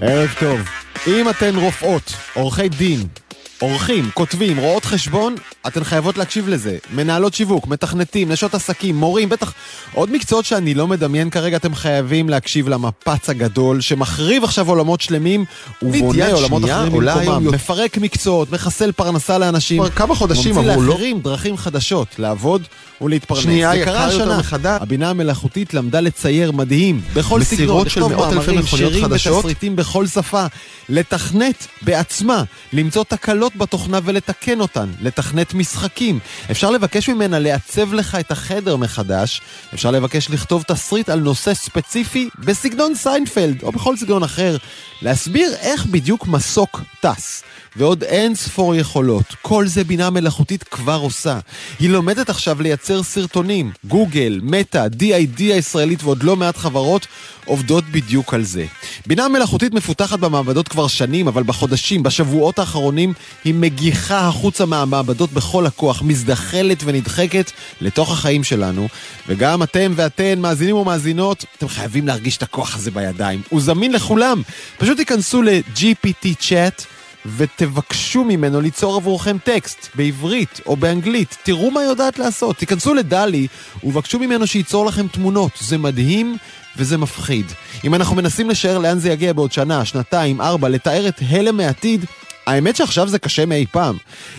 ערב טוב. אם אתן רופאות, עורכי דין, עורכים, כותבים, רואות חשבון, אתן חייבות להקשיב לזה. מנהלות שיווק, מתכנתים, נשות עסקים, מורים, בטח עוד מקצועות שאני לא מדמיין כרגע, אתם חייבים להקשיב למפץ הגדול שמחריב עכשיו עולמות שלמים ובונה עולמות אחרים במקומם. מפרק מקצועות, מחסל פרנסה לאנשים. כבר כמה חודשים ממציא אמרו לא. לאחרים דרכים חדשות, לעבוד ולהתפרנס. שנייה, זה קרה יקר יותר השנה. מחדש. הבינה המלאכותית למדה לצייר מדהים, בכל סגנון, של לכתוב מאמרים, שירים חדשות. ותסריטים בכל שפה, לתכנת בעצמה, למצוא תקלות בתוכנה ולתקן אותן, לתכנת משחקים. אפשר לבקש ממנה לעצב לך את החדר מחדש, אפשר לבקש לכתוב תסריט על נושא ספציפי בסגנון סיינפלד, או בכל סגנון אחר, להסביר איך בדיוק מסוק טס. ועוד אין ספור יכולות. כל זה בינה מלאכותית כבר עושה. היא לומדת עכשיו לייצר סרטונים. גוגל, מטא, D.I.D הישראלית ועוד לא מעט חברות עובדות בדיוק על זה. בינה מלאכותית מפותחת במעבדות כבר שנים, אבל בחודשים, בשבועות האחרונים, היא מגיחה החוצה מהמעבדות בכל הכוח, מזדחלת ונדחקת לתוך החיים שלנו. וגם אתם ואתן, מאזינים ומאזינות, אתם חייבים להרגיש את הכוח הזה בידיים. הוא זמין לכולם. פשוט תיכנסו ל-GPT Chat. ותבקשו ממנו ליצור עבורכם טקסט בעברית או באנגלית. תראו מה היא יודעת לעשות. תיכנסו לדלי ובקשו ממנו שייצור לכם תמונות. זה מדהים וזה מפחיד. אם אנחנו מנסים לשער לאן זה יגיע בעוד שנה, שנתיים, ארבע, לתאר את הלם העתיד, האמת שעכשיו זה קשה מאי פעם.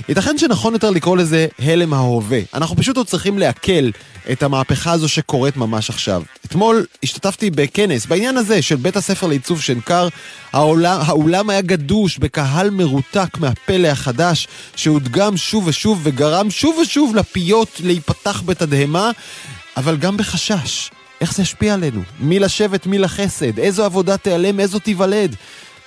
ייתכן שנכון יותר לקרוא לזה הלם ההווה. אנחנו פשוט עוד צריכים לעכל את המהפכה הזו שקורית ממש עכשיו. אתמול השתתפתי בכנס בעניין הזה של בית הספר לעיצוב שנקר. האולם, האולם היה גדוש בקהל מרותק מהפלא החדש, שהודגם שוב ושוב וגרם שוב ושוב לפיות להיפתח בתדהמה, אבל גם בחשש. איך זה ישפיע עלינו? מי לשבט, מי לחסד? איזו עבודה תיעלם, איזו תיוולד?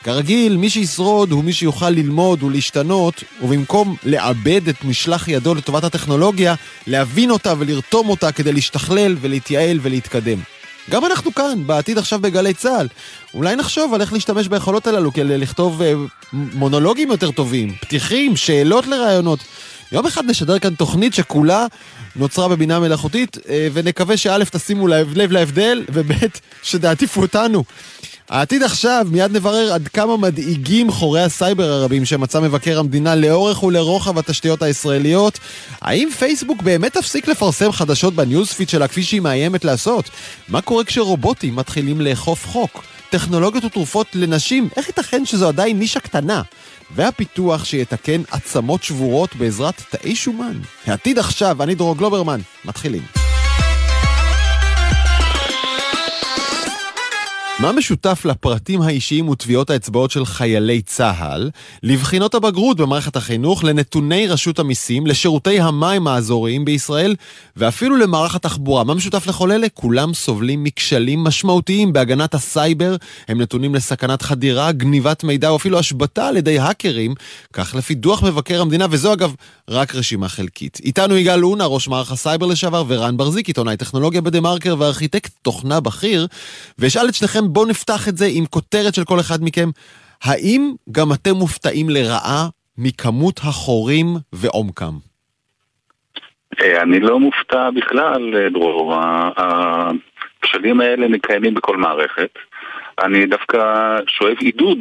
כרגיל, מי שישרוד הוא מי שיוכל ללמוד ולהשתנות, ובמקום לאבד את משלח ידו לטובת הטכנולוגיה, להבין אותה ולרתום אותה כדי להשתכלל ולהתייעל ולהתקדם. גם אנחנו כאן, בעתיד עכשיו בגלי צה"ל. אולי נחשוב על איך להשתמש ביכולות הללו כדי לכתוב אה, מונולוגים יותר טובים, פתיחים, שאלות לרעיונות. יום אחד נשדר כאן תוכנית שכולה נוצרה בבינה מלאכותית, אה, ונקווה שא' תשימו לב, לב להבדל, וב' שתעטיפו אותנו. העתיד עכשיו, מיד נברר עד כמה מדאיגים חורי הסייבר הרבים שמצא מבקר המדינה לאורך ולרוחב התשתיות הישראליות. האם פייסבוק באמת תפסיק לפרסם חדשות בניוזפיד שלה כפי שהיא מאיימת לעשות? מה קורה כשרובוטים מתחילים לאכוף חוק? טכנולוגיות ותרופות לנשים, איך ייתכן שזו עדיין נישה קטנה? והפיתוח שיתקן עצמות שבורות בעזרת תאי שומן. העתיד עכשיו, אני דרור גלוברמן, מתחילים. מה משותף לפרטים האישיים וטביעות האצבעות של חיילי צה"ל, לבחינות הבגרות במערכת החינוך, לנתוני רשות המיסים, לשירותי המים האזוריים בישראל, ואפילו למערך התחבורה? מה משותף לכל אלה? כולם סובלים מכשלים משמעותיים בהגנת הסייבר, הם נתונים לסכנת חדירה, גניבת מידע או אפילו השבתה על ידי האקרים, כך לפי דוח מבקר המדינה, וזו אגב רק רשימה חלקית. איתנו יגאל אונה, ראש מערך הסייבר לשעבר, ורן בר-זיק, עיתונאי טכנולוגיה בדה מרקר וארכיטקט תוכנה בכיר, ואשאל את שניכם, בואו נפתח את זה עם כותרת של כל אחד מכם. האם גם אתם מופתעים לרעה מכמות החורים ועומקם? אה, אני לא מופתע בכלל, אה, דרור. הכשלים האלה קיימים בכל מערכת. אני דווקא שואב עידוד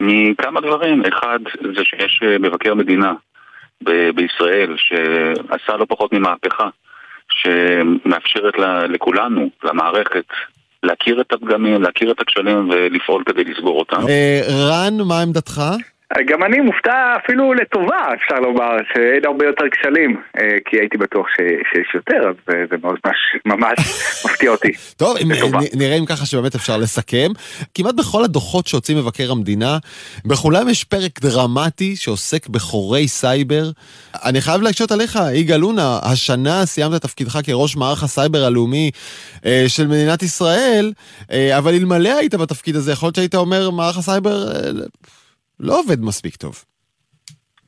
מכמה דברים. אחד, זה שיש אה, מבקר מדינה ב- בישראל שעשה לא פחות ממהפכה, שמאפשרת לכולנו, למערכת, להכיר את הפגמים, להכיר את הכשלים ולפעול כדי לסגור אותם. אה, רן, מה עמדתך? גם אני מופתע אפילו לטובה, אפשר לומר, שאין הרבה יותר כשלים, אה, כי הייתי בטוח ש, שיש יותר, אז זה ממש, ממש מפתיע אותי. טוב, אם, נראה אם ככה שבאמת אפשר לסכם. כמעט בכל הדוחות שהוציא מבקר המדינה, בכולם יש פרק דרמטי שעוסק בחורי סייבר. אני חייב להקשות עליך, יגאל אונה, השנה סיימת את תפקידך כראש מערך הסייבר הלאומי אה, של מדינת ישראל, אה, אבל אלמלא היית בתפקיד הזה, יכול להיות שהיית אומר, מערך הסייבר לא עובד מספיק טוב.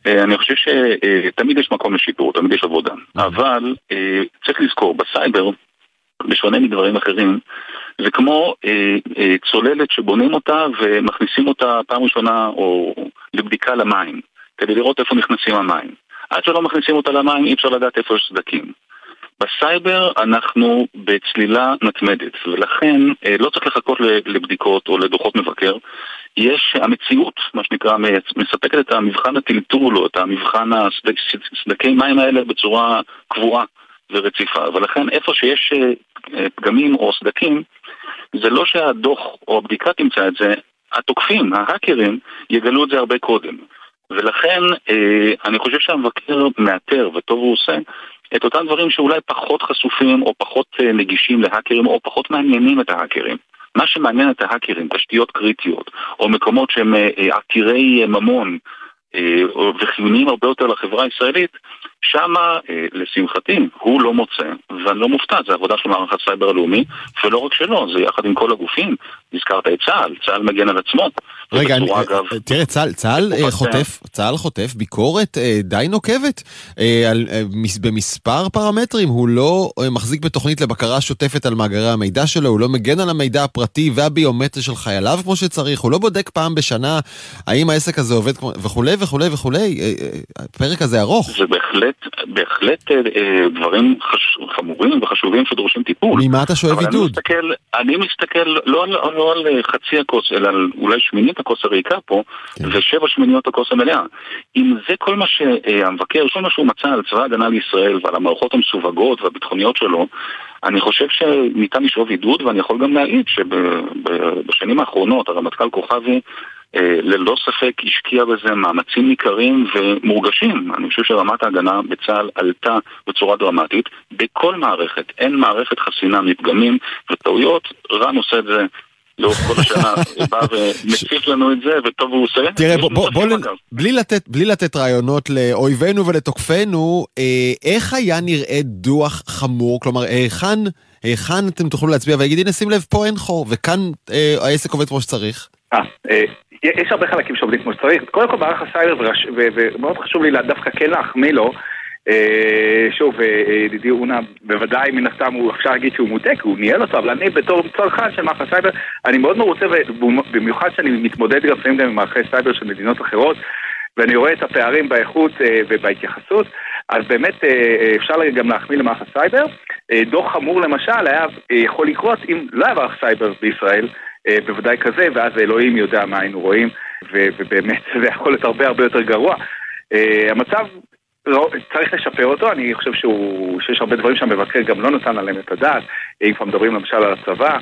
אה, אני חושב שתמיד יש מקום לשיפור, תמיד יש עבודה. אבל אה, צריך לזכור, בסייבר, בשונה מדברים אחרים, זה כמו אה, צוללת שבונים אותה ומכניסים אותה פעם ראשונה או לבדיקה למים, כדי לראות איפה נכנסים המים. עד שלא מכניסים אותה למים אי אפשר לדעת איפה יש סדקים. בסייבר אנחנו בצלילה מתמדת, ולכן אה, לא צריך לחכות לבדיקות או לדוחות מבקר, יש המציאות, מה שנקרא, מספקת את המבחן הטלטול או את המבחן הסדקי מים האלה בצורה קבועה ורציפה. ולכן איפה שיש אה, פגמים או סדקים, זה לא שהדוח או הבדיקה תמצא את זה, התוקפים, ההאקרים, יגלו את זה הרבה קודם. ולכן אה, אני חושב שהמבקר מאתר, וטוב הוא עושה, את אותם דברים שאולי פחות חשופים או פחות אה, נגישים להאקרים או פחות מעניינים את ההאקרים. מה שמעניין את ההאקרים, תשתיות קריטיות, או מקומות שהם אה, אה, עתירי ממון וחיוניים הרבה יותר לחברה הישראלית, שמה, לשמחתי, הוא לא מוצא, ואני לא מופתע, זה עבודה של מערך הסייבר הלאומי, ולא רק שלו, זה יחד עם כל הגופים. הזכרת את צה"ל, צה"ל מגן על עצמו. רגע, אני, אגב, תראה, צה"ל, צה"ל חוטף, צה"ל חוטף ביקורת די נוקבת על, במספר פרמטרים, הוא לא מחזיק בתוכנית לבקרה שוטפת על מאגרי המידע שלו, הוא לא מגן על המידע הפרטי והביומטרי של חייליו כמו שצריך, הוא לא בודק פעם בשנה האם העסק הזה עובד וכולי וכולי וכולי, הפרק הזה ארוך. זה בהחלט, בהחלט דברים חש, חמורים וחשובים שדורשים טיפול. ממה אתה שואב עידוד? אני מסתכל, אני מסתכל לא על, לא על חצי הכוס, אלא על אולי שמינית הכוס הריקה פה, כן. ושבע שמיניות הכוס המלאה. אם זה כל מה שהמבקר, כל מה שהוא מצא על צבא ההגנה לישראל ועל המערכות המסווגות והביטחוניות שלו, אני חושב שניתן לשאוב עידוד, ואני יכול גם להעיד שבשנים האחרונות הרמטכ"ל כוכבי אה, ללא ספק השקיע בזה מאמצים ניכרים ומורגשים. אני חושב שרמת ההגנה בצה"ל עלתה בצורה דרמטית בכל מערכת. אין מערכת חסינה מפגמים וטעויות. רן עושה את זה לאורך כל השנה, בא ומציף לנו את זה, וטוב הוא עושה. תראה, בוא, בוא, בוא בלי, לתת, בלי לתת רעיונות לאויבינו ולתוקפינו, אה, איך היה נראה דוח חמור? כלומר, היכן, היכן אתם תוכלו להצביע ולהגיד, הנה שים לב, פה אין חור, וכאן אה, העסק עובד כמו שצריך? יש הרבה חלקים שעובדים כמו שצריך. קודם כל מערך הסייבר, ומאוד חשוב לי דווקא כן להחמיא לו, אה, שוב, אה, ידידי אונה, בוודאי מן הסתם הוא אפשר להגיד שהוא מוטה, כי הוא ניהל אותו, אבל אני בתור צרכן של מערכי סייבר, אני מאוד מרוצה, במיוחד שאני מתמודד לפעמים גם עם מערכי סייבר של מדינות אחרות, ואני רואה את הפערים באיכות אה, ובהתייחסות, אז באמת אפשר גם להחמיא למערך הסייבר. דוח חמור למשל היה יכול לקרות אם לא היה מערך סייבר בישראל, בוודאי כזה, ואז אלוהים יודע מה היינו רואים, ובאמת זה יכול להיות הרבה הרבה יותר גרוע. המצב לא, צריך לשפר אותו, אני חושב שהוא, שיש הרבה דברים שהמבקר גם לא נתן עליהם את הדעת, אם כבר מדברים למשל על הצבא,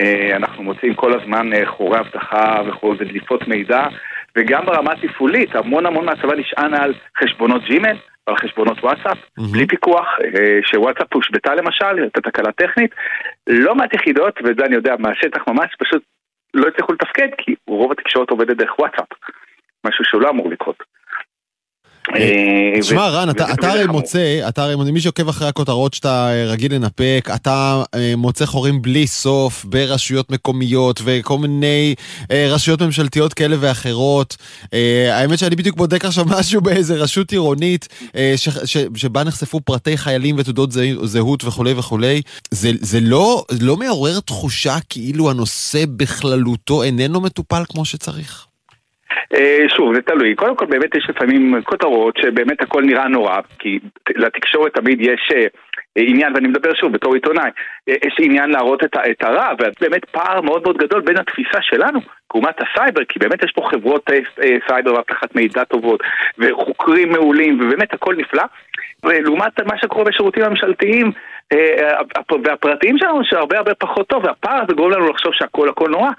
אה, אנחנו מוצאים כל הזמן אה, חורי אבטחה ודליפות מידע, וגם ברמה התפעולית, המון המון מהצבא נשען על חשבונות ג'ימל, על חשבונות וואטסאפ, mm-hmm. בלי פיקוח, אה, שוואטסאפ הושבתה למשל, הייתה תקלה טכנית, לא מעט יחידות, ואת זה אני יודע מהשטח ממש, פשוט לא הצליחו לתפקד, כי רוב התקשורת עובדת דרך וואטסאפ, משהו שהוא לא אמור לקרות. אה, תשמע רן, אתה הרי מוצא, אתה הרי, מי שעוקב אחרי הכותרות שאתה אה, רגיל לנפק, אתה אה, מוצא חורים בלי סוף ברשויות מקומיות וכל מיני רשויות ממשלתיות כאלה ואחרות. האמת שאני בדיוק בודק עכשיו משהו באיזה רשות עירונית שבה נחשפו פרטי חיילים ותעודות זהות וכולי וכולי. זה לא, לא מעורר תחושה כאילו הנושא בכללותו איננו מטופל כמו שצריך? אה, שוב, זה תלוי. קודם כל באמת יש לפעמים כותרות שבאמת הכל נראה נורא, כי לתקשורת תמיד יש אה, עניין, ואני מדבר שוב בתור עיתונאי, אה, יש עניין להראות את, הרע, ובאמת פער מאוד מאוד גדול בין התפיסה שלנו, כאומת הסייבר, כי באמת יש פה חברות סייבר ואבטחת מידע טובות, וחוקרים מעולים, ובאמת הכל נפלא, ולעומת מה שקורה בשירותים הממשלתיים והפרטיים שלנו, שהרבה הרבה פחות טוב, והפער הזה גורם לנו לחשוב שהכל הכל נורא.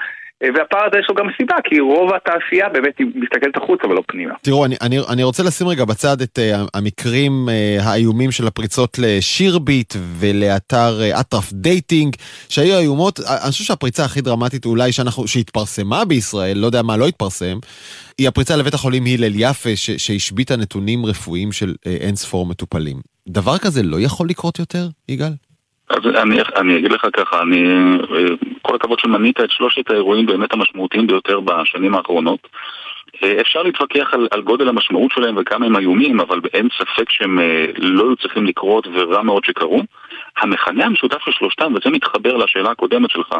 והפער הזה יש לו גם סיבה, כי רוב התעשייה באמת מסתכלת החוצה ולא פנימה. תראו, אני, אני, אני רוצה לשים רגע בצד את אה, המקרים אה, האיומים של הפריצות לשירביט ולאתר אה, אטרף דייטינג, שהיו איומות, אני חושב שהפריצה הכי דרמטית אולי שאנחנו, שהתפרסמה בישראל, לא יודע מה לא התפרסם, היא הפריצה לבית החולים הלל יפה, שהשביתה נתונים רפואיים של אה, אין ספור מטופלים. דבר כזה לא יכול לקרות יותר, יגאל? אז אני, אני אגיד לך ככה, אני, כל הכבוד שמנית את שלושת האירועים באמת המשמעותיים ביותר בשנים האחרונות. אפשר להתווכח על, על גודל המשמעות שלהם וכמה הם איומים, אבל אין ספק שהם אה, לא היו צריכים לקרות ורע מאוד שקרו. המכנה המשותף של שלושתם, וזה מתחבר לשאלה הקודמת שלך,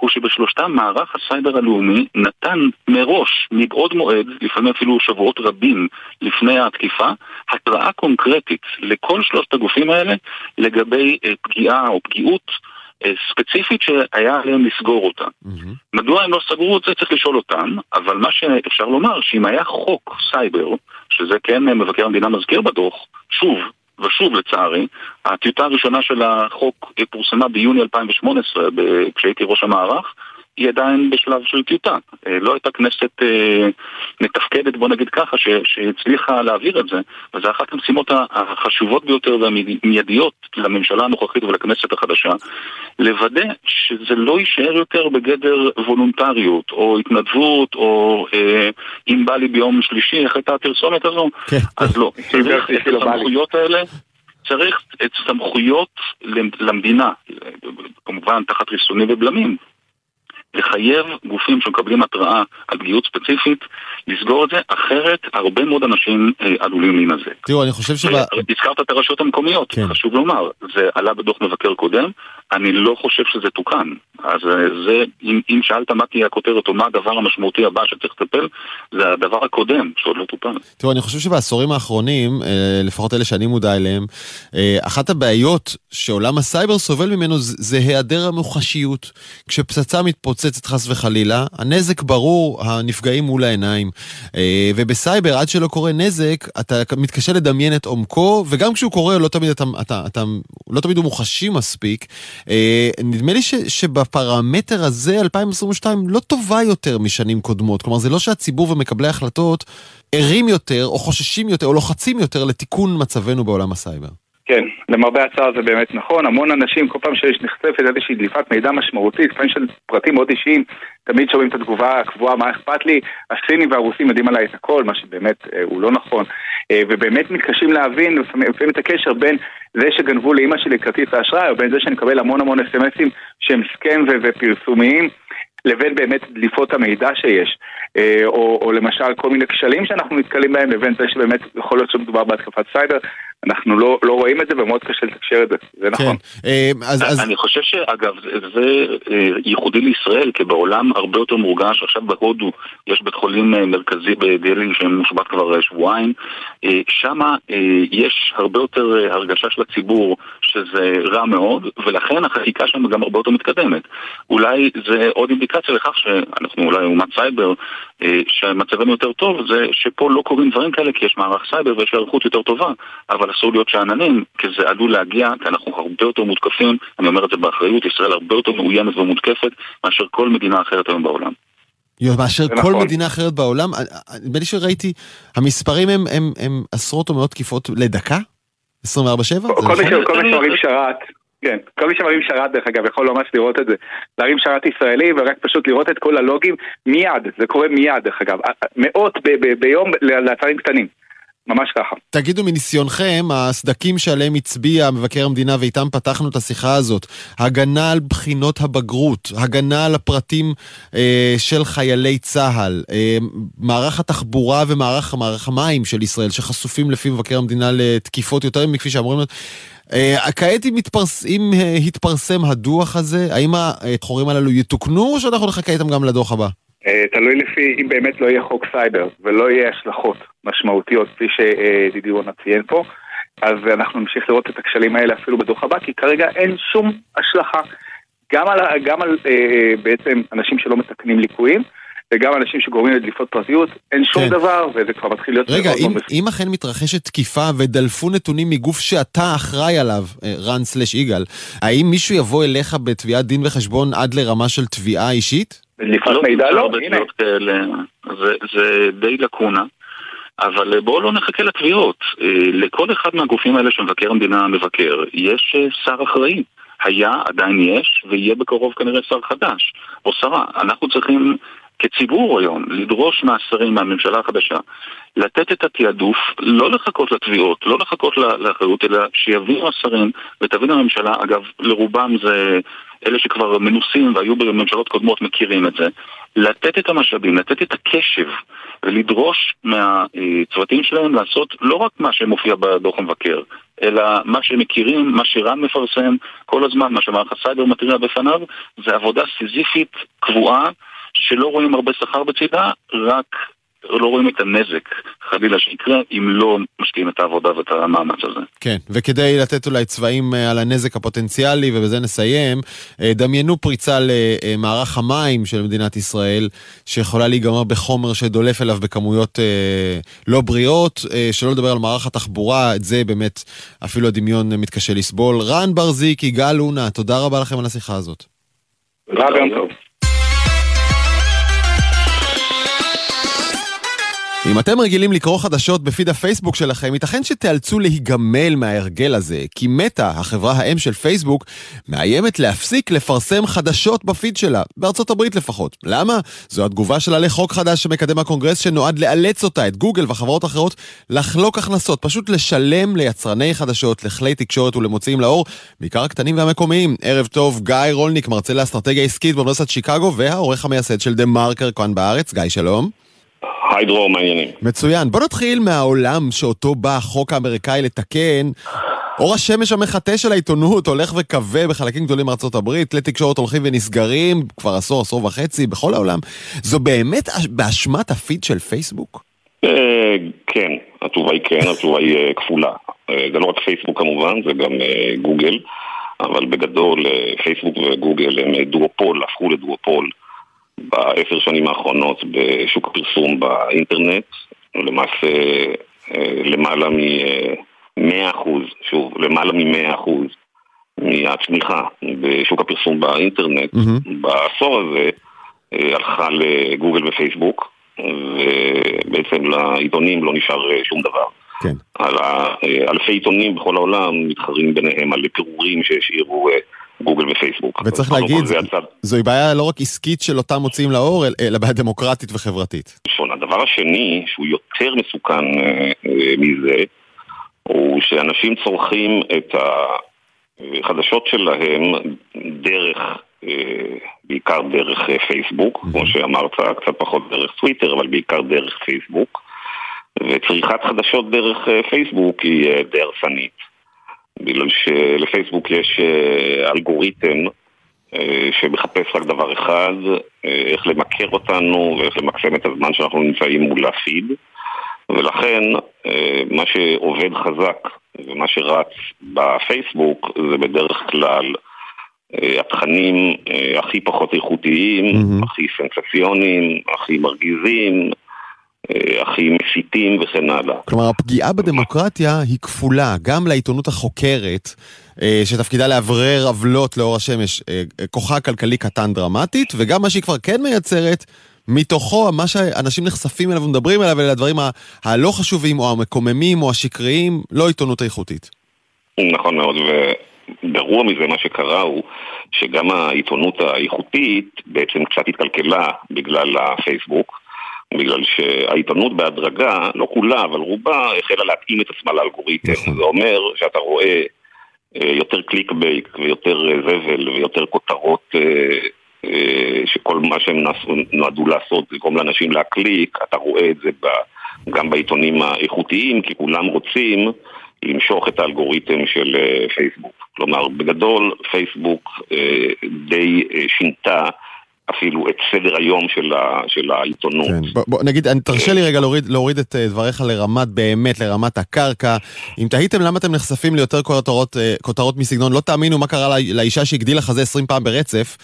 הוא שבשלושתם מערך הסייבר הלאומי נתן מראש, מבעוד מועד, לפעמים אפילו שבועות רבים לפני התקיפה, התראה קונקרטית לכל שלושת הגופים האלה לגבי אה, פגיעה או פגיעות אה, ספציפית שהיה עליהם לסגור אותה. מהמם. מדוע הם לא סגרו את זה צריך לשאול אותם, אבל מה שאפשר לומר, שאם היה חוק סייבר, שזה כן אה, מבקר המדינה מזכיר בדוח, שוב ושוב לצערי, הטיוטה הראשונה של החוק פורסמה ביוני 2018, ב- כשהייתי ראש המערך, היא עדיין בשלב של טיוטה. אה, לא הייתה כנסת אה, מתפקדת, בוא נגיד ככה, שהצליחה להעביר את זה, וזו אחת המשימות החשובות ביותר והמיידיות לממשלה הנוכחית ולכנסת החדשה, לוודא שזה לא יישאר יותר בגדר וולונטריות, או התנדבות, או אה, אם בא לי ביום שלישי, איך הייתה הפרסומת הזו? כן. אז לא, צריך את לא. הסמכויות האלה, צריך את סמכויות למדינה, כמובן תחת ריסונים ובלמים, לחייב גופים שמקבלים התראה על פגיעות ספציפית, לסגור את זה, אחרת הרבה מאוד אנשים אה, עלולים להינזק. תראו, אני חושב שב... הזכרת את הרשויות המקומיות, כן. חשוב לומר, זה עלה בדוח מבקר קודם, אני לא חושב שזה תוקן. אז אה, זה, אם, אם שאלת מה תהיה הכותרת או מה הדבר המשמעותי הבא שצריך לטפל, זה הדבר הקודם שעוד לא טופל. תראו, אני חושב שבעשורים האחרונים, אה, לפחות אלה שאני מודע אליהם, אה, אחת הבעיות שעולם הסייבר סובל ממנו זה היעדר המוחשיות. כשפצצה מתפוצצת חס וחלילה, הנזק ברור, הנפגעים מול העיניים. אה, ובסייבר, עד שלא קורה נזק, אתה מתקשה לדמיין את עומקו, וגם כשהוא קורה, לא תמיד, אתה, אתה, אתה, לא תמיד הוא מוחשי מספיק. אה, נדמה לי ש, שבפרמטר הזה, 2022 לא טובה יותר משנים קודמות. כלומר, זה לא שהציבור ומקבלי ההחלטות ערים יותר, או חוששים יותר, או לוחצים יותר לתיקון מצבנו בעולם הסייבר. כן, למרבה הצער זה באמת נכון, המון אנשים, כל פעם שיש נחשפת איזושהי דליפת מידע משמעותית, לפעמים של פרטים מאוד אישיים, תמיד שומעים את התגובה הקבועה, מה אכפת לי, הסינים והרוסים יודעים עליי את הכל, מה שבאמת אה, הוא לא נכון, אה, ובאמת מתקשים להבין לפעמים את הקשר בין זה שגנבו לאימא שלי כרטיס האשראי, או בין זה שאני מקבל המון המון אסמסים שהם סקם ו- ופרסומיים. לבין באמת דליפות המידע שיש, או, או למשל כל מיני כשלים שאנחנו נתקלים בהם, לבין זה שבאמת יכול להיות שמדובר בהתקפת סייבר, אנחנו לא, לא רואים את זה ומאוד קשה לתקשר את זה, זה נכון. כן. אה, אז, אז, אני חושב שאגב, זה, זה אה, ייחודי לישראל, כי בעולם הרבה יותר מורגש, עכשיו בהודו יש בית חולים אה, מרכזי בדלהי שמושבת כבר אה, שבועיים, אה, שם יש הרבה יותר אה, הרגשה של הציבור שזה רע מאוד, ולכן החקיקה שם גם הרבה יותר מתקדמת. אולי זה עוד אינדיקציה לכך שאנחנו אולי אומת סייבר, אה, שמצבנו יותר טוב, זה שפה לא קורים דברים כאלה כי יש מערך סייבר ויש היערכות יותר טובה, אבל אסור להיות שאננים, כי זה עלול להגיע, כי אנחנו הרבה יותר מותקפים, אני אומר את זה באחריות, ישראל הרבה יותר מאוימת ומותקפת מאשר כל מדינה אחרת היום בעולם. מאשר כל נכון. מדינה אחרת בעולם, אה, אה, נדמה לי שראיתי, המספרים הם, הם, הם עשרות או מאות תקיפות לדקה? 24-7? כל זה מי נכון? ש- כל מי שמרים שרת, כן, כל מי שמרים שרת דרך אגב יכול ממש לראות את זה, להרים שרת ישראלי ורק פשוט לראות את כל הלוגים מיד, זה קורה מיד דרך אגב, מאות ב- ב- ביום לאתרים קטנים, ממש ככה. תגידו מניסיונכם, הסדקים שעליהם הצביע מבקר המדינה ואיתם פתחנו את השיחה הזאת, הגנה על בחינות הבגרות, הגנה על הפרטים אה, של חיילי צה"ל, אה, מערך התחבורה ומערך מערך המים של ישראל, שחשופים לפי מבקר המדינה לתקיפות יותר מכפי שאמורים להיות. אה, כעת אם, מתפרס, אם אה, התפרסם הדוח הזה, האם החורים הללו יתוקנו או שאנחנו נחכה איתם גם לדוח הבא? אה, תלוי לפי אם באמת לא יהיה חוק סייבר ולא יהיה השלכות משמעותיות כפי שידידי רונה ציין פה אז אנחנו נמשיך לראות את הכשלים האלה אפילו בדוח הבא כי כרגע אין שום השלכה גם על, גם על אה, בעצם אנשים שלא מתקנים ליקויים וגם אנשים שגורמים לדליפות פרטיות, אין שום כן. דבר, וזה כבר מתחיל להיות... רגע, אם, מאוד אם אכן מתרחשת תקיפה ודלפו נתונים מגוף שאתה אחראי עליו, אה, רן סלש יגאל, האם מישהו יבוא אליך בתביעת דין וחשבון עד לרמה של תביעה אישית? דליפת מידע לא, הנה. זה, זה די לקונה. אבל אה, בואו לא נחכה לתביעות. אה, לכל אחד מהגופים האלה שמבקר המדינה מבקר, יש שר אחראי. היה, עדיין יש, ויהיה בקרוב כנראה שר חדש, או שרה. אנחנו צריכים כציבור היום לדרוש מהשרים, מהממשלה החדשה, לתת את התעדוף, לא לחכות לתביעות, לא לחכות לאחריות, אלא שיבינו השרים ותבינו הממשלה, אגב, לרובם זה אלה שכבר מנוסים והיו בממשלות קודמות מכירים את זה, לתת את המשאבים, לתת את הקשב ולדרוש מהצוותים שלהם לעשות לא רק מה שמופיע בדוח המבקר, אלא מה שהם מכירים, מה שרן מפרסם כל הזמן, מה שמערך הסייבר מתריע בפניו, זה עבודה סיזיפית, קבועה, שלא רואים הרבה שכר בצידה, רק לא רואים את הנזק חלילה שיקרה אם לא משקיעים את העבודה ואת המאמץ הזה. כן, וכדי לתת אולי צבעים אה, על הנזק הפוטנציאלי, ובזה נסיים, אה, דמיינו פריצה למערך המים של מדינת ישראל, שיכולה להיגמר בחומר שדולף אליו בכמויות אה, לא בריאות, שלא לדבר על מערך התחבורה, את זה באמת אפילו הדמיון מתקשה לסבול. רן ברזיק, יגאל אונה, תודה רבה לכם על השיחה הזאת. רע גם אם אתם רגילים לקרוא חדשות בפיד הפייסבוק שלכם, ייתכן שתיאלצו להיגמל מההרגל הזה, כי מטא, החברה האם של פייסבוק, מאיימת להפסיק לפרסם חדשות בפיד שלה, בארצות הברית לפחות. למה? זו התגובה שלה לחוק חדש שמקדם הקונגרס שנועד לאלץ אותה, את גוגל וחברות אחרות, לחלוק הכנסות, פשוט לשלם ליצרני חדשות, לכלי תקשורת ולמוציאים לאור, בעיקר הקטנים והמקומיים. ערב טוב, גיא רולניק, מרצה לאסטרטגיה עסקית באוניברסיטת שיקגו, והעורך המייסד של דה מרקר כאן בארץ. גיא, שלום. היי דרור, מה העניינים? מצוין. בוא נתחיל מהעולם שאותו בא החוק האמריקאי לתקן. אור השמש המחטא של העיתונות הולך וכבה בחלקים גדולים מארצות הברית, כלי תקשורת הולכים ונסגרים כבר עשור, עשור וחצי בכל העולם. זו באמת באשמת הפיד של פייסבוק? אה, כן, התשובה היא כן, התשובה היא אה, כפולה. אה, זה לא רק פייסבוק כמובן, זה גם גוגל, אבל בגדול פייסבוק וגוגל הם דואופול, הפכו לדואופול. בעשר שנים האחרונות בשוק הפרסום באינטרנט, למעשה אה, למעלה מ-100 אחוז, שוב, למעלה מ-100 אחוז מהצמיחה בשוק הפרסום באינטרנט mm-hmm. בעשור הזה אה, הלכה לגוגל ופייסבוק, ובעצם לעיתונים לא נשאר אה, שום דבר. כן. על אלפי עיתונים בכל העולם מתחרים ביניהם על פירורים שהשאירו גוגל ופייסבוק. וצריך להגיד, זוהי בעיה לא רק עסקית של אותם מוציאים לאור, אלא בעיה דמוקרטית וחברתית. נכון, הדבר השני, שהוא יותר מסוכן אה, אה, מזה, הוא שאנשים צורכים את החדשות שלהם דרך, אה, בעיקר דרך פייסבוק, כמו שאמרת, קצת פחות דרך טוויטר, אבל בעיקר דרך פייסבוק. וצריכת חדשות דרך פייסבוק היא די הרסנית. בגלל שלפייסבוק יש אה, אלגוריתם אה, שמחפש רק דבר אחד, אה, איך למכר אותנו ואיך למקסם את הזמן שאנחנו נמצאים מול הפיד ולכן מה שעובד חזק ומה שרץ בפייסבוק זה בדרך כלל התכנים הכי פחות איכותיים, mm-hmm. הכי סנסציוניים, הכי מרגיזים, הכי מסיתים וכן הלאה. כלומר, הפגיעה בדמוקרטיה היא כפולה, גם לעיתונות החוקרת, אה, שתפקידה לאוורר עוולות לאור השמש, אה, כוחה הכלכלי קטן דרמטית, וגם מה שהיא כבר כן מייצרת, מתוכו, מה שאנשים נחשפים אליו ומדברים עליו, אלה הדברים הלא חשובים, או המקוממים, או השקריים, לא עיתונות איכותית. נכון מאוד, וגרוע מזה מה שקרה הוא שגם העיתונות האיכותית בעצם קצת התקלקלה בגלל הפייסבוק. בגלל שהעיתונות בהדרגה, לא כולה, אבל רובה, החלה להתאים את עצמה לאלגוריתם. נכון. זה אומר שאתה רואה אה, יותר קליק בייק ויותר אה, זבל ויותר כותרות אה, שכל מה שהם נועדו לעשות לגרום לאנשים להקליק, אתה רואה את זה גם בעיתונים האיכותיים, כי כולם רוצים למשוך את האלגוריתם של פייסבוק. כלומר, בגדול פייסבוק די שינתה אפילו את סדר היום של, ה, של העיתונות. כן, בוא, בוא נגיד, תרשה לי רגע להוריד, להוריד את אה, דבריך לרמת באמת, לרמת הקרקע. אם תהיתם למה אתם נחשפים ליותר כותרות, אה, כותרות מסגנון, לא תאמינו מה קרה לאישה שהגדילה חזה 20 פעם ברצף,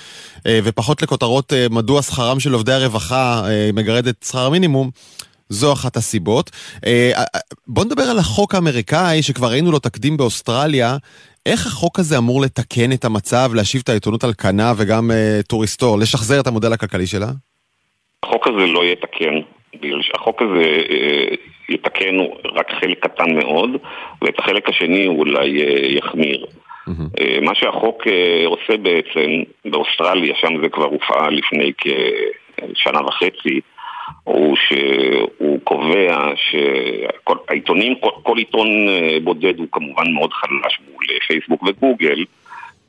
אה, ופחות לכותרות מדוע שכרם של עובדי הרווחה מגרד את שכר המינימום. זו אחת הסיבות. בוא נדבר על החוק האמריקאי, שכבר ראינו לו תקדים באוסטרליה, איך החוק הזה אמור לתקן את המצב, להשיב את העיתונות על כנה וגם uh, to restore, לשחזר את המודל הכלכלי שלה? החוק הזה לא יתקן, בגלל שהחוק הזה uh, יתקן רק חלק קטן מאוד, ואת החלק השני הוא אולי uh, יחמיר. Mm-hmm. Uh, מה שהחוק uh, עושה בעצם באוסטרליה, שם זה כבר הופעל לפני כשנה וחצי, הוא שהוא קובע שהעיתונים, כל, כל עיתון אה, בודד הוא כמובן מאוד חלש מול אה, פייסבוק וגוגל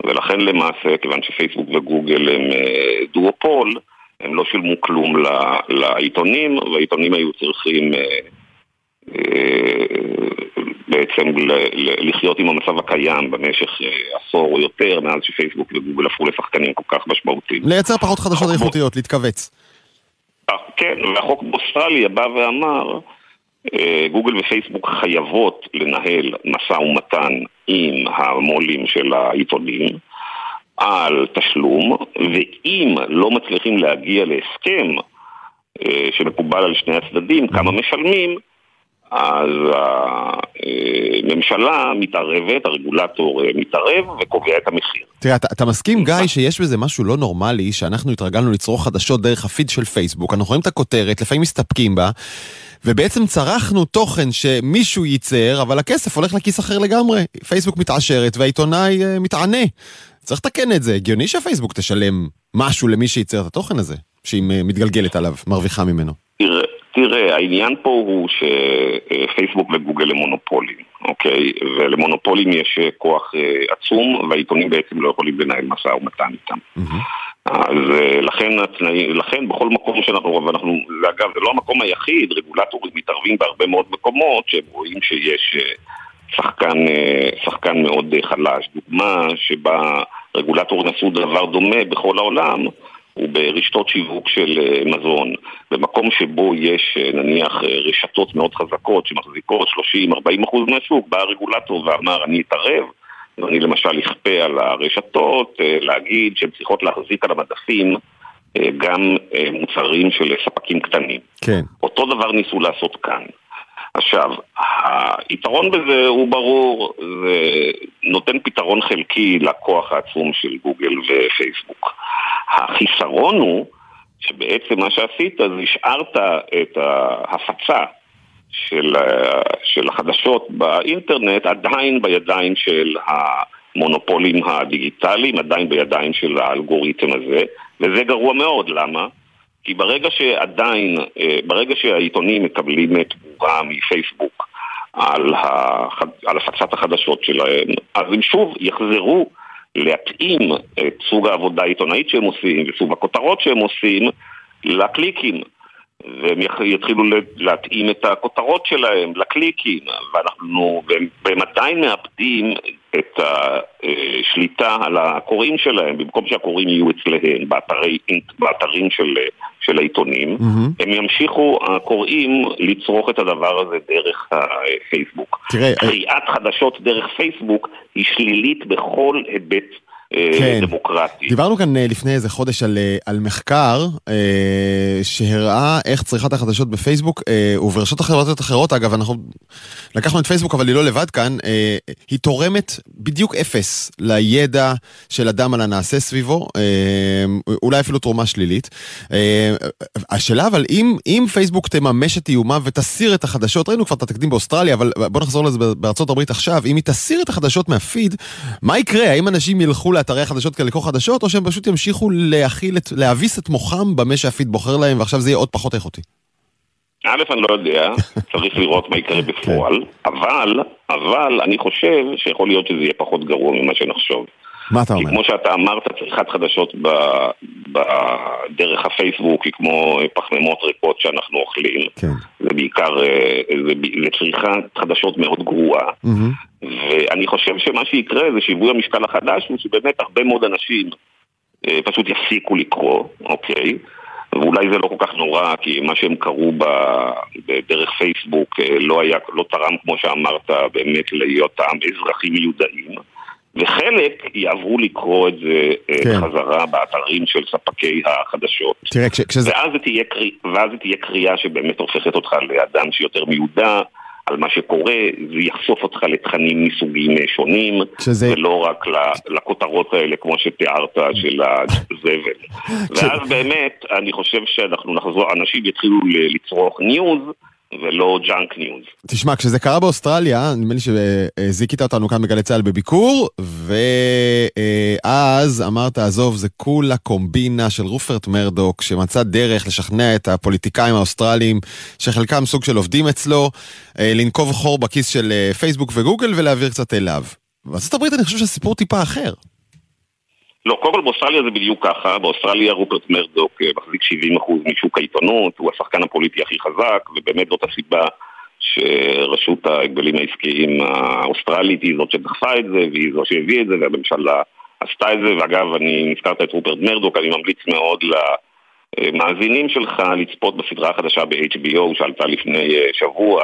ולכן למעשה, כיוון שפייסבוק וגוגל הם אה, דואופול, הם לא שילמו כלום לעיתונים והעיתונים היו צריכים בעצם לחיות עם המצב הקיים במשך עשור או יותר מאז שפייסבוק וגוגל הפכו לשחקנים כל כך משמעותיים. לייצר פחות חדשות איכותיות, להתכווץ. כן, והחוק באוסטרליה בא ואמר, אה, גוגל ופייסבוק חייבות לנהל משא ומתן עם המו"לים של העיתונים על תשלום, ואם לא מצליחים להגיע להסכם אה, שמקובל על שני הצדדים, כמה משלמים, אז הממשלה מתערבת, הרגולטור אה, מתערב וקובע את המחיר. תראה, אתה, אתה מסכים, גיא, שיש בזה משהו לא נורמלי, שאנחנו התרגלנו לצרוך חדשות דרך הפיד של פייסבוק, אנחנו רואים את הכותרת, לפעמים מסתפקים בה, ובעצם צרכנו תוכן שמישהו ייצר, אבל הכסף הולך לכיס אחר לגמרי. פייסבוק מתעשרת והעיתונאי uh, מתענה. צריך לתקן את זה. הגיוני שפייסבוק תשלם משהו למי שייצר את התוכן הזה, שהיא מתגלגלת עליו, מרוויחה ממנו. תראה, תראה, העניין פה הוא שפייסבוק וגוגל הם מונופולים, אוקיי? ולמונופולים יש כוח אה, עצום, והעיתונים בעצם לא יכולים לנהל משא ומתן איתם. Mm-hmm. אז אה, לכן, התנאי, לכן בכל מקום שאנחנו, ואנחנו, אגב, זה לא המקום היחיד, רגולטורים מתערבים בהרבה מאוד מקומות שהם רואים שיש אה, שחקן, שחקן מאוד חלש. דוגמה שבה רגולטורים עשו דבר דומה בכל העולם, הוא ברשתות שיווק של אה, מזון. במקום שבו יש אה, נניח אה, רשתות מאוד חזקות שמחזיקות 30-40% מהשוק, בא הרגולטור ואמר אני אתערב ואני למשל אכפה על הרשתות להגיד שהן צריכות להחזיק על המדפים גם מוצרים של ספקים קטנים. כן. אותו דבר ניסו לעשות כאן. עכשיו, היתרון בזה הוא ברור, זה נותן פתרון חלקי לכוח העצום של גוגל ופייסבוק. החיסרון הוא שבעצם מה שעשית זה השארת את ההפצה של, של החדשות באינטרנט עדיין בידיים של המונופולים הדיגיטליים, עדיין בידיים של האלגוריתם הזה, וזה גרוע מאוד, למה? כי ברגע שעדיין, אה, ברגע שהעיתונים מקבלים תמורה מפייסבוק על, החד, על הפצת החדשות שלהם, אז הם שוב יחזרו להתאים את סוג העבודה העיתונאית שהם עושים וסוג הכותרות שהם עושים לקליקים. והם יתחילו להתאים את הכותרות שלהם לקליקים, ואנחנו, והם עדיין מאבדים את השליטה על הקוראים שלהם, במקום שהקוראים יהיו אצלהם, באתרי, באתרים של, של העיתונים, mm-hmm. הם ימשיכו, הקוראים, לצרוך את הדבר הזה דרך הפייסבוק. תראה... קריאת חדשות דרך פייסבוק היא שלילית בכל היבט אה, כן. דמוקרטי. דיברנו כאן אה, לפני איזה חודש על, אה, על מחקר אה, שהראה איך צריכת החדשות בפייסבוק אה, וברשתות חברתיות אחרות, אגב, אנחנו לקחנו את פייסבוק אבל היא לא לבד כאן, אה, היא תורמת בדיוק אפס לידע של אדם על הנעשה סביבו, אה, אולי אפילו תרומה שלילית. אה, השאלה אבל אם, אם פייסבוק תממש את איומה ותסיר את החדשות, ראינו כבר את התקדים באוסטרליה, אבל בוא נחזור לזה בארצות הברית עכשיו, אם היא תסיר את החדשות מהפיד, מה יקרה? האם אנשים ילכו לאתרי החדשות כדי לקרוא חדשות, או שהם פשוט ימשיכו להכיל, את, להביס את מוחם במה שהפיד בוחר להם, ועכשיו זה יהיה עוד פחות איכותי? א', אני לא יודע, צריך לראות מה יקרה בפועל, אבל, אבל אני חושב שיכול להיות שזה יהיה פחות גרוע ממה שנחשוב. מה אתה אומר? כמו שאתה אמרת, צריכת חדשות ב, בדרך הפייסבוק היא כמו פחמימות ריקות שאנחנו אוכלים. כן. זה בעיקר, אה, זה, זה צריכת חדשות מאוד גרועה. Mm-hmm. ואני חושב שמה שיקרה זה שיווי המשקל החדש הוא שבאמת הרבה מאוד אנשים אה, פשוט יפסיקו לקרוא, אוקיי? ואולי זה לא כל כך נורא, כי מה שהם קראו בדרך פייסבוק אה, לא היה, לא תרם, כמו שאמרת, באמת להיות עם אזרחים מיודעים. וחלק יעברו לקרוא את זה אה, כן. חזרה באתרים של ספקי החדשות. תראה, כש, כשזה... ואז זה תהיה, ואז זה תהיה קריאה שבאמת הופכת אותך לאדם שיותר מיודע. על מה שקורה, זה יחשוף אותך לתכנים מסוגים שונים, שזה... ולא רק לכותרות האלה, כמו שתיארת, של הזבל. ואז באמת, אני חושב שאנחנו נחזור, אנשים יתחילו לצרוך news, ולא junk news. תשמע, כשזה קרה באוסטרליה, נדמה לי שזיכית אותנו כאן בגלי צה"ל בביקור, ואז אמרת, עזוב, זה כולה קומבינה של רופרט מרדוק, שמצא דרך לשכנע את הפוליטיקאים האוסטרליים, שחלקם סוג של עובדים אצלו, אה, לנקוב חור בכיס של אה, פייסבוק וגוגל ולהעביר קצת אליו. בארצות הברית אני חושב שהסיפור טיפה אחר. לא, קודם כל באוסטרליה זה בדיוק ככה, באוסטרליה רופרט מרדוק אה, מחזיק 70% משוק העיתונות, הוא השחקן הפוליטי הכי חזק, ובאמת זאת הסיבה שרשות ההגבלים העסקיים האוסטרלית היא זאת שדחפה את זה, והיא זאת שהביאה את זה, והממשלה עשתה את זה, ואגב, אני נזכרת את רופרט מרדוק, אני ממליץ מאוד מאזינים שלך לצפות בסדרה החדשה ב-HBO שעלתה לפני שבוע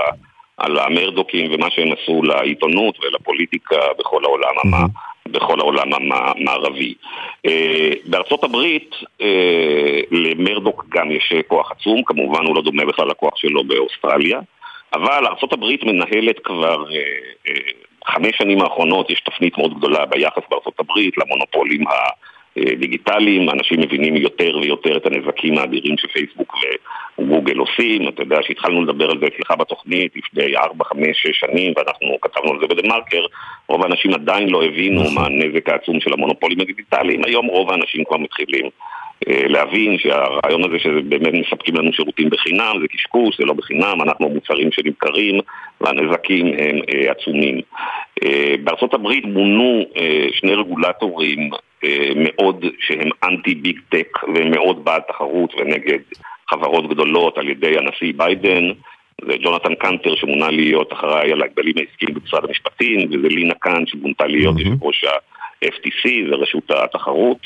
על המרדוקים ומה שהם עשו לעיתונות ולפוליטיקה בכל העולם. המ... בכל העולם המערבי. בארצות הברית למרדוק גם יש כוח עצום, כמובן הוא לא דומה בכלל לכוח שלו באוסטרליה, אבל ארה"ב מנהלת כבר חמש שנים האחרונות יש תפנית מאוד גדולה ביחס בארצות הברית למונופולים הדיגיטליים, אנשים מבינים יותר ויותר את הנזקים האדירים שפייסבוק וגוגל עושים, אתה יודע שהתחלנו לדבר על זה אצלך בתוכנית לפני ארבע, חמש, שש שנים ואנחנו כתבנו על זה בדה מרקר, רוב האנשים עדיין לא הבינו מה הנזק העצום של המונופולים הדיגיטליים, היום רוב האנשים כבר מתחילים להבין שהרעיון הזה שבאמת מספקים לנו שירותים בחינם זה קשקוש, זה לא בחינם, אנחנו מוצרים שנמכרים והנזקים הם עצומים. בארצות הברית מונו שני רגולטורים מאוד שהם אנטי ביג טק והם מאוד בעד תחרות ונגד חברות גדולות על ידי הנשיא ביידן. זה ג'ונתן קנטר שמונה להיות אחראי על ההגבלים העסקיים במשרד המשפטים וזה לינה קאן שמונתה להיות יושב ראש ה-FTC, זה רשות התחרות